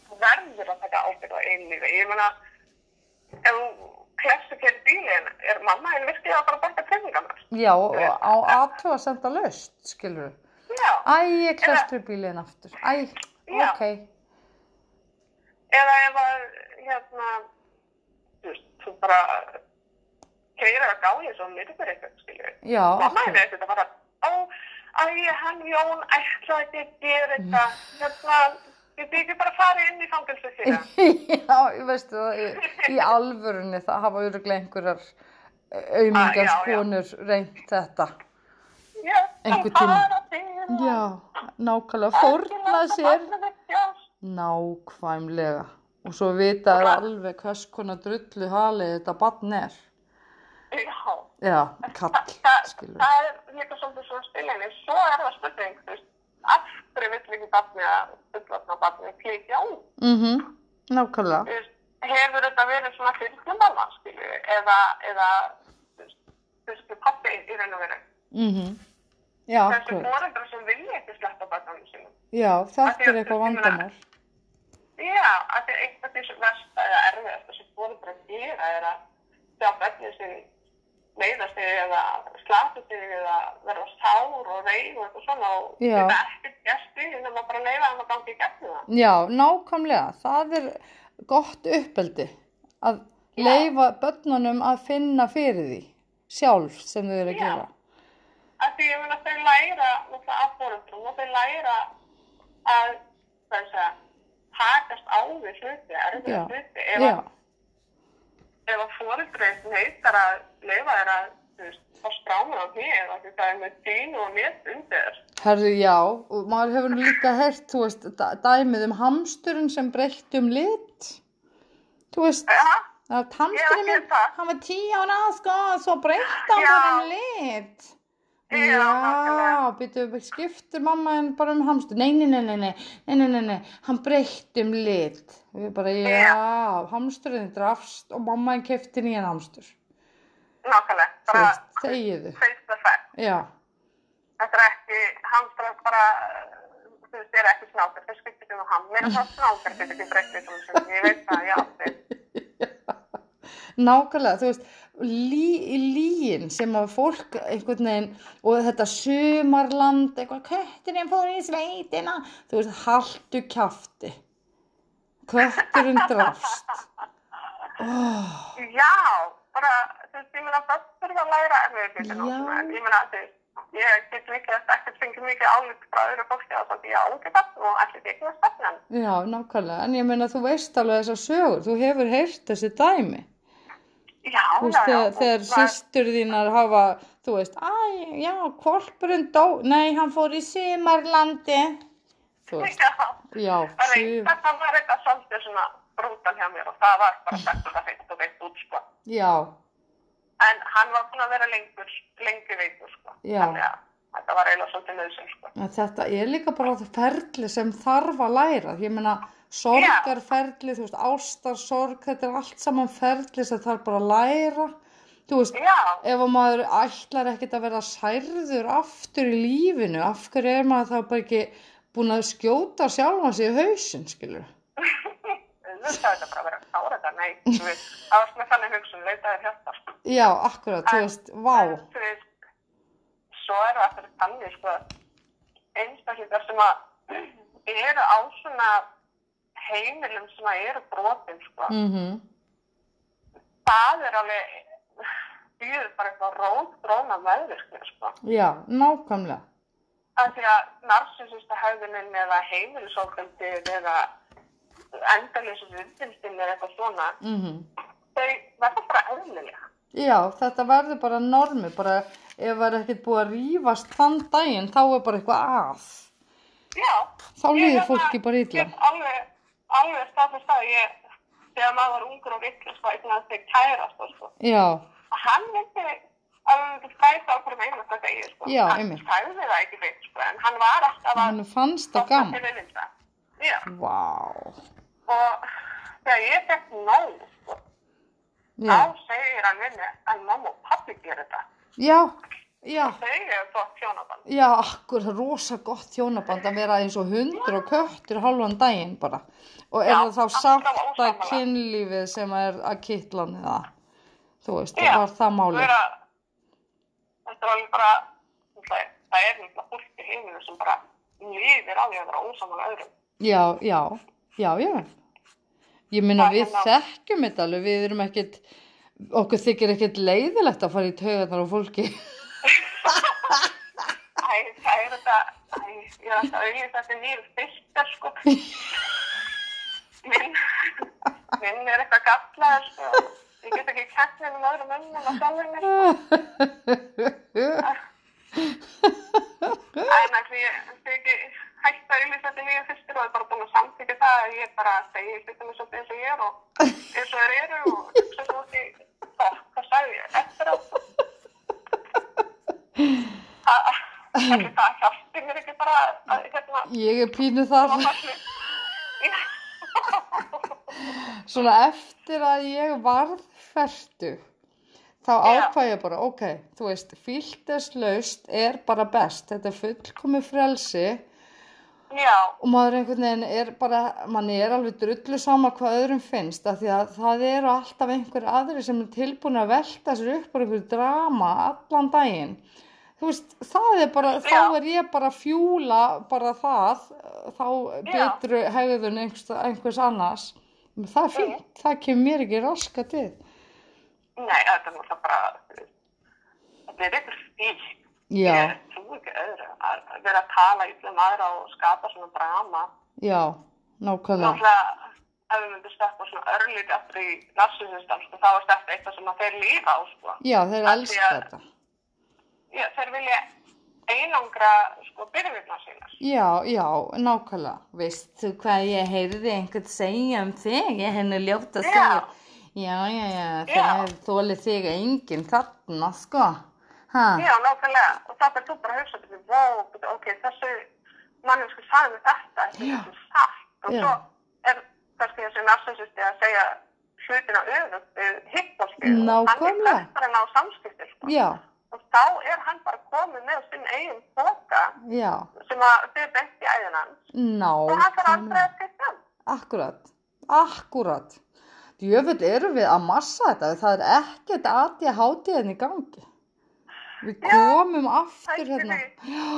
þú verður að taka ábyrgð á einu lífi. Ég meina, ef þú klessu fyrir bílinn, er mamma einn virkilega að fara að borga penningarnar? já og á aðtú að senda löst, skilur við. Æ, ég klestur bílinn aftur. Æ, Já. ok. Eða ef að, hérna, þú bara keirir að gáði svo myrkur eitthvað, skiljum við. Já, Mamma er akkur. ekkert að fara, ó, æ, hann Jón ætlaði ekki að gera þetta, hérna, ég byggi bara að fara inn í fangilsi fyrir það. já, veistu það, í, í alvörunni það hafa öruglega einhverjar Ah, já, já. aumingarskonur reynt þetta. Einhvern tíma. Já, nákvæmlega, fórna sér. nákvæmlega. Og svo vita Og- alveg hvers konar drullu halið þetta barn er. Já, Já, kall, það, skilur. það er líka svolítið svona spilinni. Svo er það spurning, þú veist, af hverju vill ekki barni að fullotna barni flytja út? Mhm, nákvæmlega. Þú veist, hefur þetta verið svona skilju, eða, eða, þú veist, pappi í raun og veru. Mhm, já, Þessi foreldrar sem vilja ekki sleppa barnanum sínum. Já, þetta er að- eitthvað vandamál. Já, að því eitt af því sem versta eða erfiðasta sem foreldrar gera er að sjá börnið sin leiðast sig eða slata sig eða verða sár og reyð og eitthvað svona og þetta ekkert gert í en maður bara leiða hann að gangi í gegnum það. Já, nákvæmlega. Það er gott uppeldi að Já. leifa börnunum að finna fyrir því sjálf sem þau eru að Já að því að þau læra af fóröldum og þau læra að takast á við hluti, erfið hluti. Ef að, að fóröldreif neytar að leifa þeirra á strána á því eða því það er með dýn og mitt undir. Herri, já, og maður hefur líka hert, þú veist, dæmið um hamsturinn sem breytt um lit. Þú veist ja. hamsturinn, hann var tíu ána sko, svo breytt á hann um lit. Já, Já, býtu, skiptur mamma henn bara um hamstur? Nei, nei, nei, nei, nei, nei, nei, nei, nei, hann breytti um lit. Og við bara, já, hamsturinn drafst og mamma henn kefti nýjan hamstur. nákvæmlega, bara þegiðu. face the fact Já, þetta er ekki, hamstrar bara þú veist, þeir eru ekki snákar þeir skiptir um ham, mér er það snákar getur ekki breytt því sem ég veit það, já, þið nákvæmlega, þú veist, lí, líin sem að fólk einhvern veginn, og þetta sumarland, eitthvað, kötturinn fór í sveitina, þú veist, haltu kjafti. Kötturinn drafst. Oh, já, bara, þú veist, ég meina það þurfa að læra erfið Já. ég meina, þú veist ég get mikið að ekkert fengið mikið álík frá öðru fólki að það ég á ekki það og allir ekki með stefnan já, nákvæmlega, en ég meina, þú veist alveg þessar sögur, þú hefur heyrt þessi dæmi. Já, veist, já, já, þegar, það- systur þínar hafa, þú veist, æ, já, kvolpurinn dó, nei, hann fór í sumarlandi. Þú veist, já, já, það var eitthvað svolítið svona brútal hjá mér og það var bara sagt það feitt og veitt út, sko. já, En hann var búin að vera lengur, lengi veitur, sko. Já. Þannig að þetta var eiginlega svolítið nöðsum, sko. þetta er líka bara það ferli sem þarf að læra. Ég meina, sorgarferli, þú veist, ástarsorg, þetta er allt saman ferli sem þarf bara að læra. Þú veist, Já, ef að maður ætlar ekkert að vera særður aftur í lífinu, af hverju er maður þá bara ekki búin að skjóta sjálfan sig í hausinn, skilur? auðvitað þetta bara að vera þetta, nei, þú veist, það var svona þannig hugsun, leitaði hjarta, sko. Já, akkurat, þú En- veist, vá, En, þú veist, svo eru aftur þannig, sko, einstaklingar sem að eru á svona heimilum sem að eru brotin, sko. mhm, Það er alveg, býður bara eitthvað rótgróna meðvirkni, sko. já, nákvæmlega, Af því að narsisista höfðunin eða heimilisofbeldið eða viðfylgdin eða eitthvað svona, mhm. þau verða bara eðlilega. Já, þetta verður bara normi, bara ef það er ekkert búið að rífast þann daginn, þá er bara eitthvað að. Já. Þá Ég líður hérna fólki bara illa. get Alveg, alveg staðfest það, ég, þegar maður var ungur og vitlis, sko, eitthvað þegar kærast og sko. Já, Og hann myndi alveg myndi skæta á hverjum einasta degi, sko. Já, hann einmitt. skæði það ekki veit, sko, en hann var alltaf að hann fannst það gaman. Já. Vá, Og þegar ég fekk nóg, sko, já, þá segir hann minni að mamma og pappi gerir þetta. já, já, Þau eru gott hjónaband. já, akkur, það rosa gott hjónaband að vera eins og hundur og köttur halvan daginn bara. Og er Já, það þá sátta ósammála. kynlífið sem er að kittlan eða, þú veist, Já, var það málið. Vera, þetta alveg bara, það er náttúrulega fólk í heiminu sem bara lífir á því að vera ósamála öðrum. Já, já, já, já. Ég er við hérna- þekkjum þetta alveg, við erum ekkit, okkur þykir ekkit leiðilegt að fara í taugarnar á fólki. Æ, það er þetta, æ, ég er alltaf auðvitað þetta nýru fyrster, sko. Minn, minn er eitthvað gallaður, sko. Ég get ekki kætt með um öðrum önnum að sjálfur mér. En ætli ég ætli ekki hægt að auðvitað þetta nýru fyrstur og er bara búin að samþykja það ég bara segi hlutum eins og eins og ég er og eins og þeir eru og hugsa svo ekki, það, hvað sagði ég, eftir. Það, það, það hjálpi mér ekki bara að, hérna, Ég er pínu þar. Svona eftir að ég varð færtu, þá ákvað ég bara, ok, þú veist, fylgdeslaust er bara best. Þetta er fullkomið frelsi Já, og maður einhvern veginn er bara, manni er alveg drullu sama hvað öðrum finnst af því að það eru alltaf einhver aðri sem er tilbúin að velta sér upp bara einhver drama allan daginn. Þú veist, það er bara, þá Já. er ég bara að fjúla bara það, þá betru hegðun einhvers, einhvers annars. Það er fínt, það kemur mér ekki raska til. nei, þetta er bara, þetta er ykkur stíl. Já, Ég trú ekki öðru að vera að tala yllum aðra og skapa svona drama. já, nákvæmlega. Ef við myndum steppa svona örlítið aftur í narsisistam, sko, þá er þetta eitthvað sem þeir lífa á, sko. Já, þeir elska þetta. Já, þeir vilja einangra, sko, byrjumirna sínar. Já, já, nákvæmlega. Veist þú hvað ég heyrði einhvern segja um þig? Ég henni ljóta að segja. Já, já, já, Já. þeir þóli þig enginn þarna, sko. Ha, Já, nákvæmlega. Og þá er þú bara að hugsa til því, wow, ok, þessi mannesku sagði þetta, þetta er ekki satt. Og Já. svo er kannski þessi narsisisti að segja hlutina öðvöld við hittbólskið. Nákvæmlega. Hann er bara að ná samskipti, sko. já, Og þá er hann bara komið með sinn eigin boka sem að þið beint í æðin hans. Og hann þarf aldrei nákvæmlega. að skipta. Akkurat, akkurat. Djöfull erum við að massa þetta, það er ekkert aðið hátíðin í gangi. Við Já, komum aftur hættu hérna. Já,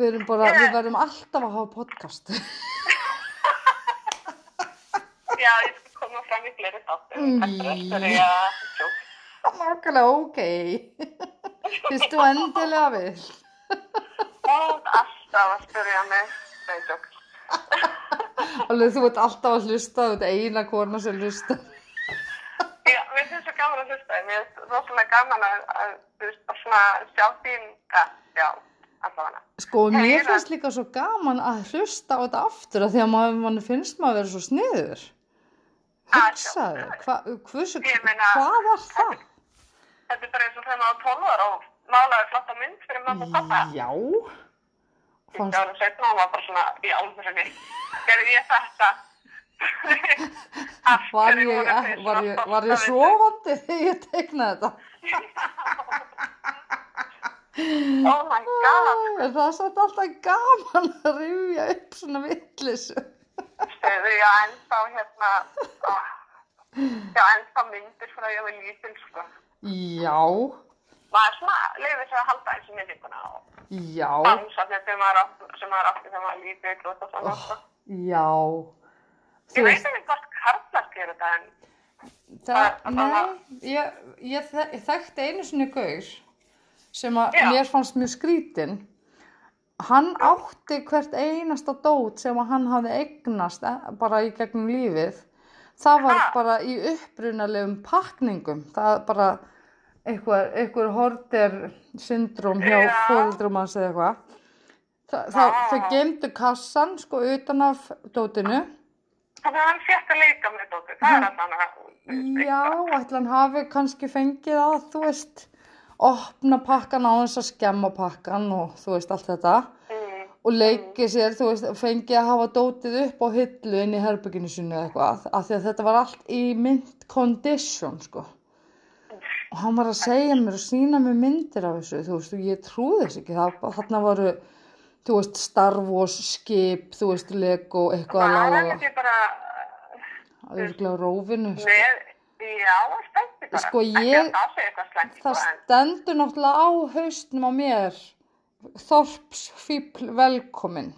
við erum bara, Ég- við verðum alltaf að hafa podcast. Já, ég skal koma fram í fleiri þáttum. Þetta er eftir því að tjók. Nákvæmlega, ok. Fyrst þú endilega. Þú ert alltaf að spyrja mig. Nei, tjók. Alveg þú ert alltaf að hlusta, þú ert eina kona sem hlusta. Já, mér finnst það gaman að hlusta. Mér finnst rosalega gaman að, að bara svona sjá þín, ja, já, allavega. Sko, mér Heyra. finnst líka svo gaman að hlusta á þetta aftur af því að maður, mann finnst maður að vera svo sniður. Hugsaðu, hva, hversu, Ég meina- hvað var það? Þetta er bara eins og þegar maður var 12 ára og málaði flotta mynd fyrir mamma og pappa. Já, Fyrst fannst, árum setna og var bara svona í álfurinn. Gerði ég þetta? Var ég, þeir var ég, var ég þessu? sofandi þegar ég teiknaði þetta? Oh my god. Er það satt alltaf gaman að rifja upp svona vittlisu? Segðu, já, ennþá hérna, ó, já, ennþá myndir frá ég var lítil, sko. Já, Maður svona lefið sér að halda eins og minninguna og já, dansarnir sem maður átti, þegar maður lítill og það svona, sko. já. Ég veit ekki hvort karlar gerir þetta, en Það, Það- nei, ég, ég, ég þekkti einu sinni gaur sem að Já. mér fannst mjög skrítin. Hann átti hvert einasta dót sem að hann hafði eignast eh, bara í gegnum lífið. Það var Ha? bara í upprunalegum pakningum. Það er bara eitthvað, eitthvað horter syndrom hjá Já. fóreldrum hans eða eitthvað. Þa, það, Ah. þau gemdu kassan sko utan af dótinu. Þannig að hann fekk að leika með dóttir. Það er alltaf hann Já, ætla hann hafi kannski fengið að, þú veist, opna pakkan á þess að skemma pakkan og þú veist allt þetta. Mm, og leikið sér, þú veist, fengið að hafa dótið upp á hillu inn í herbygginu sinu eða eitthvað, af því að þetta var allt í mint condition, sko. Og hann var að segja mér og sína mér myndir af þessu, þú veist, og ég trúði þess ekki, það, þarna voru, þú veist, Star Wars skip, þú veist, Lego, eitthvað að Það er laga, ekki bara auðvitað rófinu, sko. já, spennti bara. Sko, ég- að það Það sko, en stendur náttúrulega á haustnum á mér þorpsfíbl velkomin.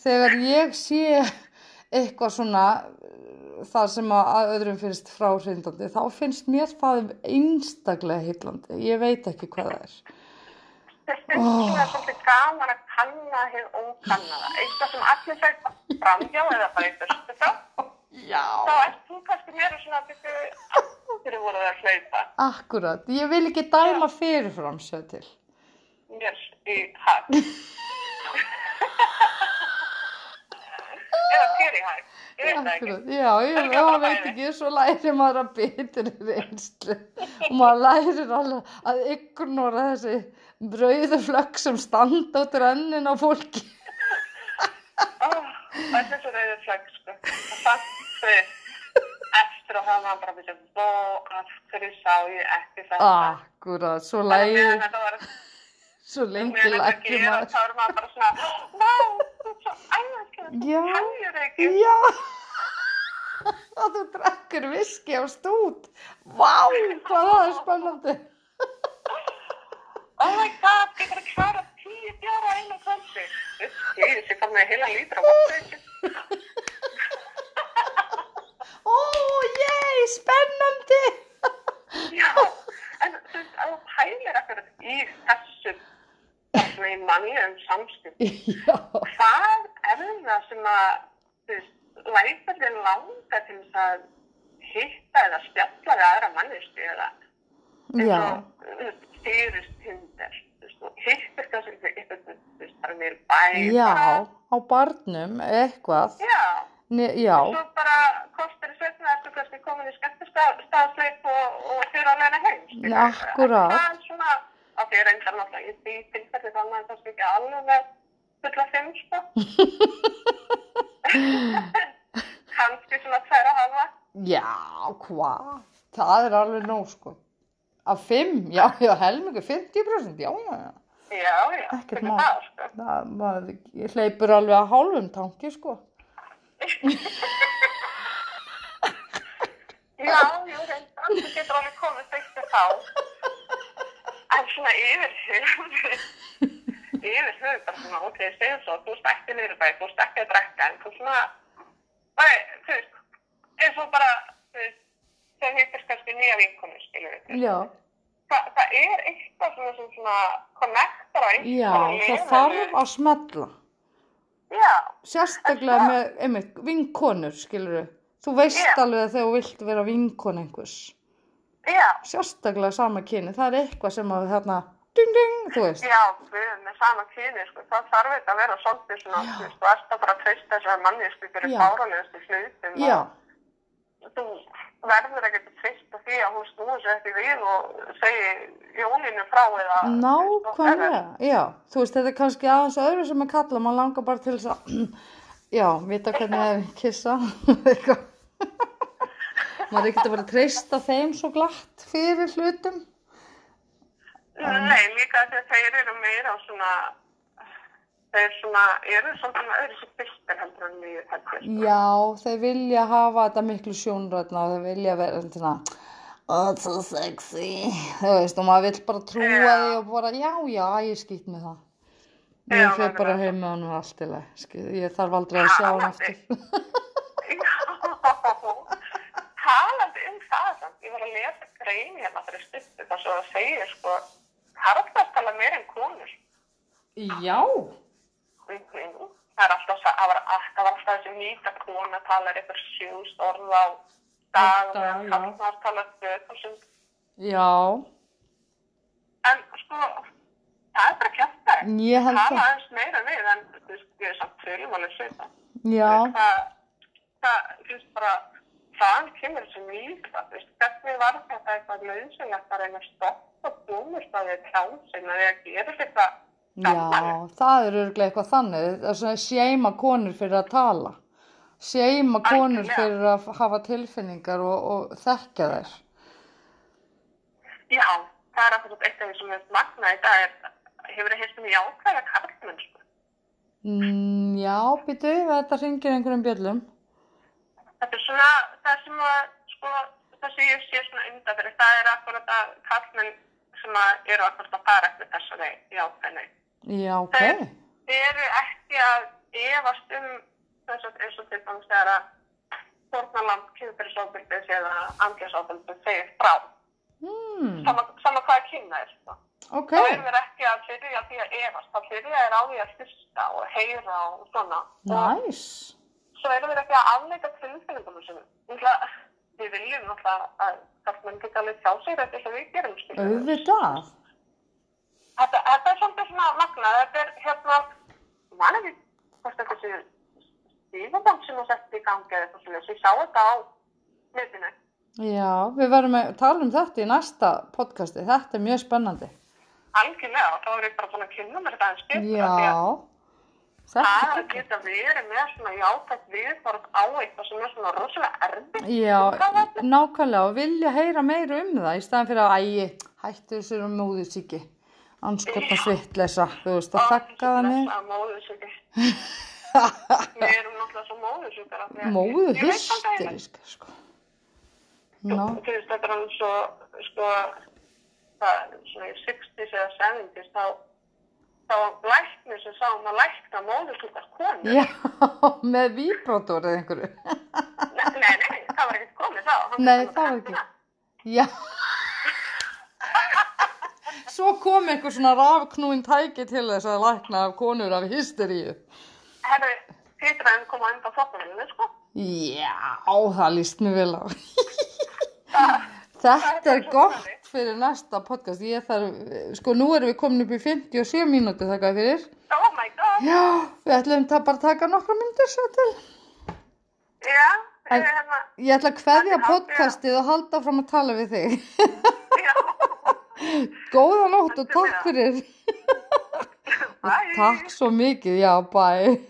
Þegar ég sé eitthvað svona uh, það sem að öðrum finnst fráhrindandi, þá finnst mér það einstaklega hillandi. Ég veit ekki hvað það er. Þess finnst svona svolítið gaman að kanna hér ókannaða. Eitthvað sem allir segja framhjá eða bara í fyrstu þá. Já. Þá ert þú kannski meira svona að byrja fyrir voruð að hlaupa Akkurat. Ég vil ekki dæma fyrirfram sér til. mér í hag. Eða fyrir hægt. Ég veit það ekki. Já, ég, já, bara veit ekki, svo lærir maður að bitur í reynslu og maður lærir alveg að ignora þessi brauðu flögg sem standa út rönnin á fólki. Oh, það er þessu rauðu flögg, sko. Og það, veist, eftir að það var bara að byrja, bó, af hverju sá ég ekki þetta? Akkurat, svo þetta var, svo lengi þetta gera, maður. þá er maður bara svona, vá, þú er svo þú Já. Já, að þú drekkur viski á stút. Vá, hvað það er spennandi. Oh my god, ég þarf að klára tíu bjára einu kvöldi. Ég sé fór með heila lítra. Ó, ég, spennandi. Já, en þú veist, að þú pælir ekkert í þessu svona í mannlegum samskiptum. Já, Hvað er það sem að, þú veist, þið langa til þess að hitta eða spjalla við aðra manneski eða já, styrist tindir. Hittir kannski eitthvað, þú veist, bara mér bæ. já, á barnum, eitthvað. Já. Ne, já, Svo bara kostar í setna ertu kannski komin í skemmtistafsleik og, og fyrir að leina heim. Akkúrat. Það er svona, á því reyndar náttúrulega í því tilfelli þannig að það er ekki alveg fulla fimm, sko. kannski svona tværa halva. já, hvað? Það er alveg nóg, sko. Af fimm, já, já, helmingu, 50%, já, já, já. Já, já, Ekkert mál. það, sko. Það, maður ég hleypur alveg að hálfum tanki, sko. Já, jú, reyndar, þú getur alveg komið fyrstu þá. En svona yfir höfuð, yfir höfuð bara svona, ok, segðu svo, þú ert ekki niður bæ, þú ert ekki að drekka, en þú svona, Æ, þú veist, eins og bara, þú veist, þau hittir kannski nýja vinkonu, skilur við. Já, Þa, það er eitthvað svona sem svona connectar á já, einhverju það þarf að smetla. Já, Sérstaklega með, einmitt, vinkonur, skilur Þú veist Já. alveg að þegar þú vilt vera vinkon einhvers. já, Sérstaklega sama kyni, það er eitthvað sem að þarna, ding, ding, þú veist. já, við með sama kyni, sko, það þarf þetta að vera svolítið svona, þú veist, þú ert að bara treysta þessar mannesku fyrir Já. fáranegustu hlutum Já, þú verður að treysta því að hún snúi sér ekki við og segi Jóninu frá eða nákvæmlega, já. Þú veist, þetta er kannski aðeins öðru sem að kalla, maður langar bara til þess að, já, vita hvernig það er kissa, maður er ekkert að vera að treysta þeim svo glatt fyrir hlutum. Nei, líka að þeir eru meira á svona þeir svona, eru svona öðru sér byrkir heldur en mjög heldur. Já, þeir vilja hafa þetta miklu sjónrætna og þeir vilja vera svona oh, so sexy þú veist, og maður vill bara trúa Já. því og bara, já, já, ég skýt með það ég fyrir bara heim með honum allt til það ég þarf aldrei að sjá hann aftur Já, talandi um það samt, ég var að lesa grein hérna fyrir stuttu þar svo að segja sko, karlar tala meira en konur. Já, Mhm. Það er alltaf, það var, það alltaf þessi mýt að kona talar eitthvað sjúst orð á dag, já. karlar talar 2000 já, En sko, það er bara kjæft það. ég held Tala það aðeins meira við en þú veist, ég er samt tölum alveg svita. Já, Það, það, veist bara, þaðan kemur þessi veist, hvernig var þetta eitthvað launsynlegt að reyna að stoppa búmurstaðið tjánsinn að ég gerir þetta já, það er örglega eitthvað þannig það er svona seima konur fyrir að tala seima konur fyrir að hafa tilfinningar og, og þekkja þær Já, það er akkurat eitt af því sem er magna í dag er, hefur það heist um jákvæða karlmennsku. Mm, já, býtu, þetta ringir einhverjum bjöllum. Þetta er svona það sem að, sko, það sem ég sé svona undan fyrir, það er akkurat að karlmenn sem að eru akkurat að fara eftir þessari jákvæðni. Já, ok. Þeir eru ekki að efast um þess að eins og til dæmis þegar að fórnaland kynfyrirsofbildis eða andljásábildis segir frá. Mm, Sama, sama hvaða kynna er, sko. ok, þá eru þeir ekki að byrja því að efast, þá byrja þeir á því að hlusta og heyra og svona. Næs. svo eru þeir ekki að afleika tilfinningum sem við viljum náttúrulega að karlmenn geta alveg sjá sig þetta sem við gerum. Auðvitað. Þetta, þetta er svolítið svona magnað, þetta er hérna, mann ekki hvort þetta sé yfirband sem þú sett í gangi eða eitthvað svolítið. Ég sá þetta á netinu. Já, við verðum að tala um þetta í næsta podcasti. Þetta er mjög spennandi. Algjörlega, þá er ég bara búin að kynna mér þetta betur. af því að Það er að geta verið með svona jákvæmt viðhorf á eitthvað sem er svona rosalega erfitt. Já, nákvæmlega og vilja heyra meira um það í staðan fyrir að ægi, hættu þessu um móðusíki anskotna svittlesa, þú veist, að þakka það móðursöki. Við erum náttúrulega svo móðursökar. móðu hysteriska, sko Ná, Þú veist, þetta er alveg svo, sko, það, svona í 60s eða 70s, þá, þá læknir sem sá um að lækna móðursökar konur. já, með víbrótur eða einhverju Nei, nei, það var ekkert komið þá. Nei, það var ekki. Já Svo kom einhver svona rafknúin tæki til þess að lækna af konur af hysteríu. Herru, Pítraðin kom að enda þóttuninu, sko. Já, það líst mér vel á. Þetta er gott fyrir næsta podcast. Ég þarf, sko nú erum við komin upp í 57 mínúti þakka fyrir. Oh my god. Já, við ætlum það bara að taka nokkra myndir svo til. Já, En- hérna, Ég ætla að að- podcastið og halda fram að tala við þig Góða nótt og takk fyrir bye. Takk svo mikið, já, bye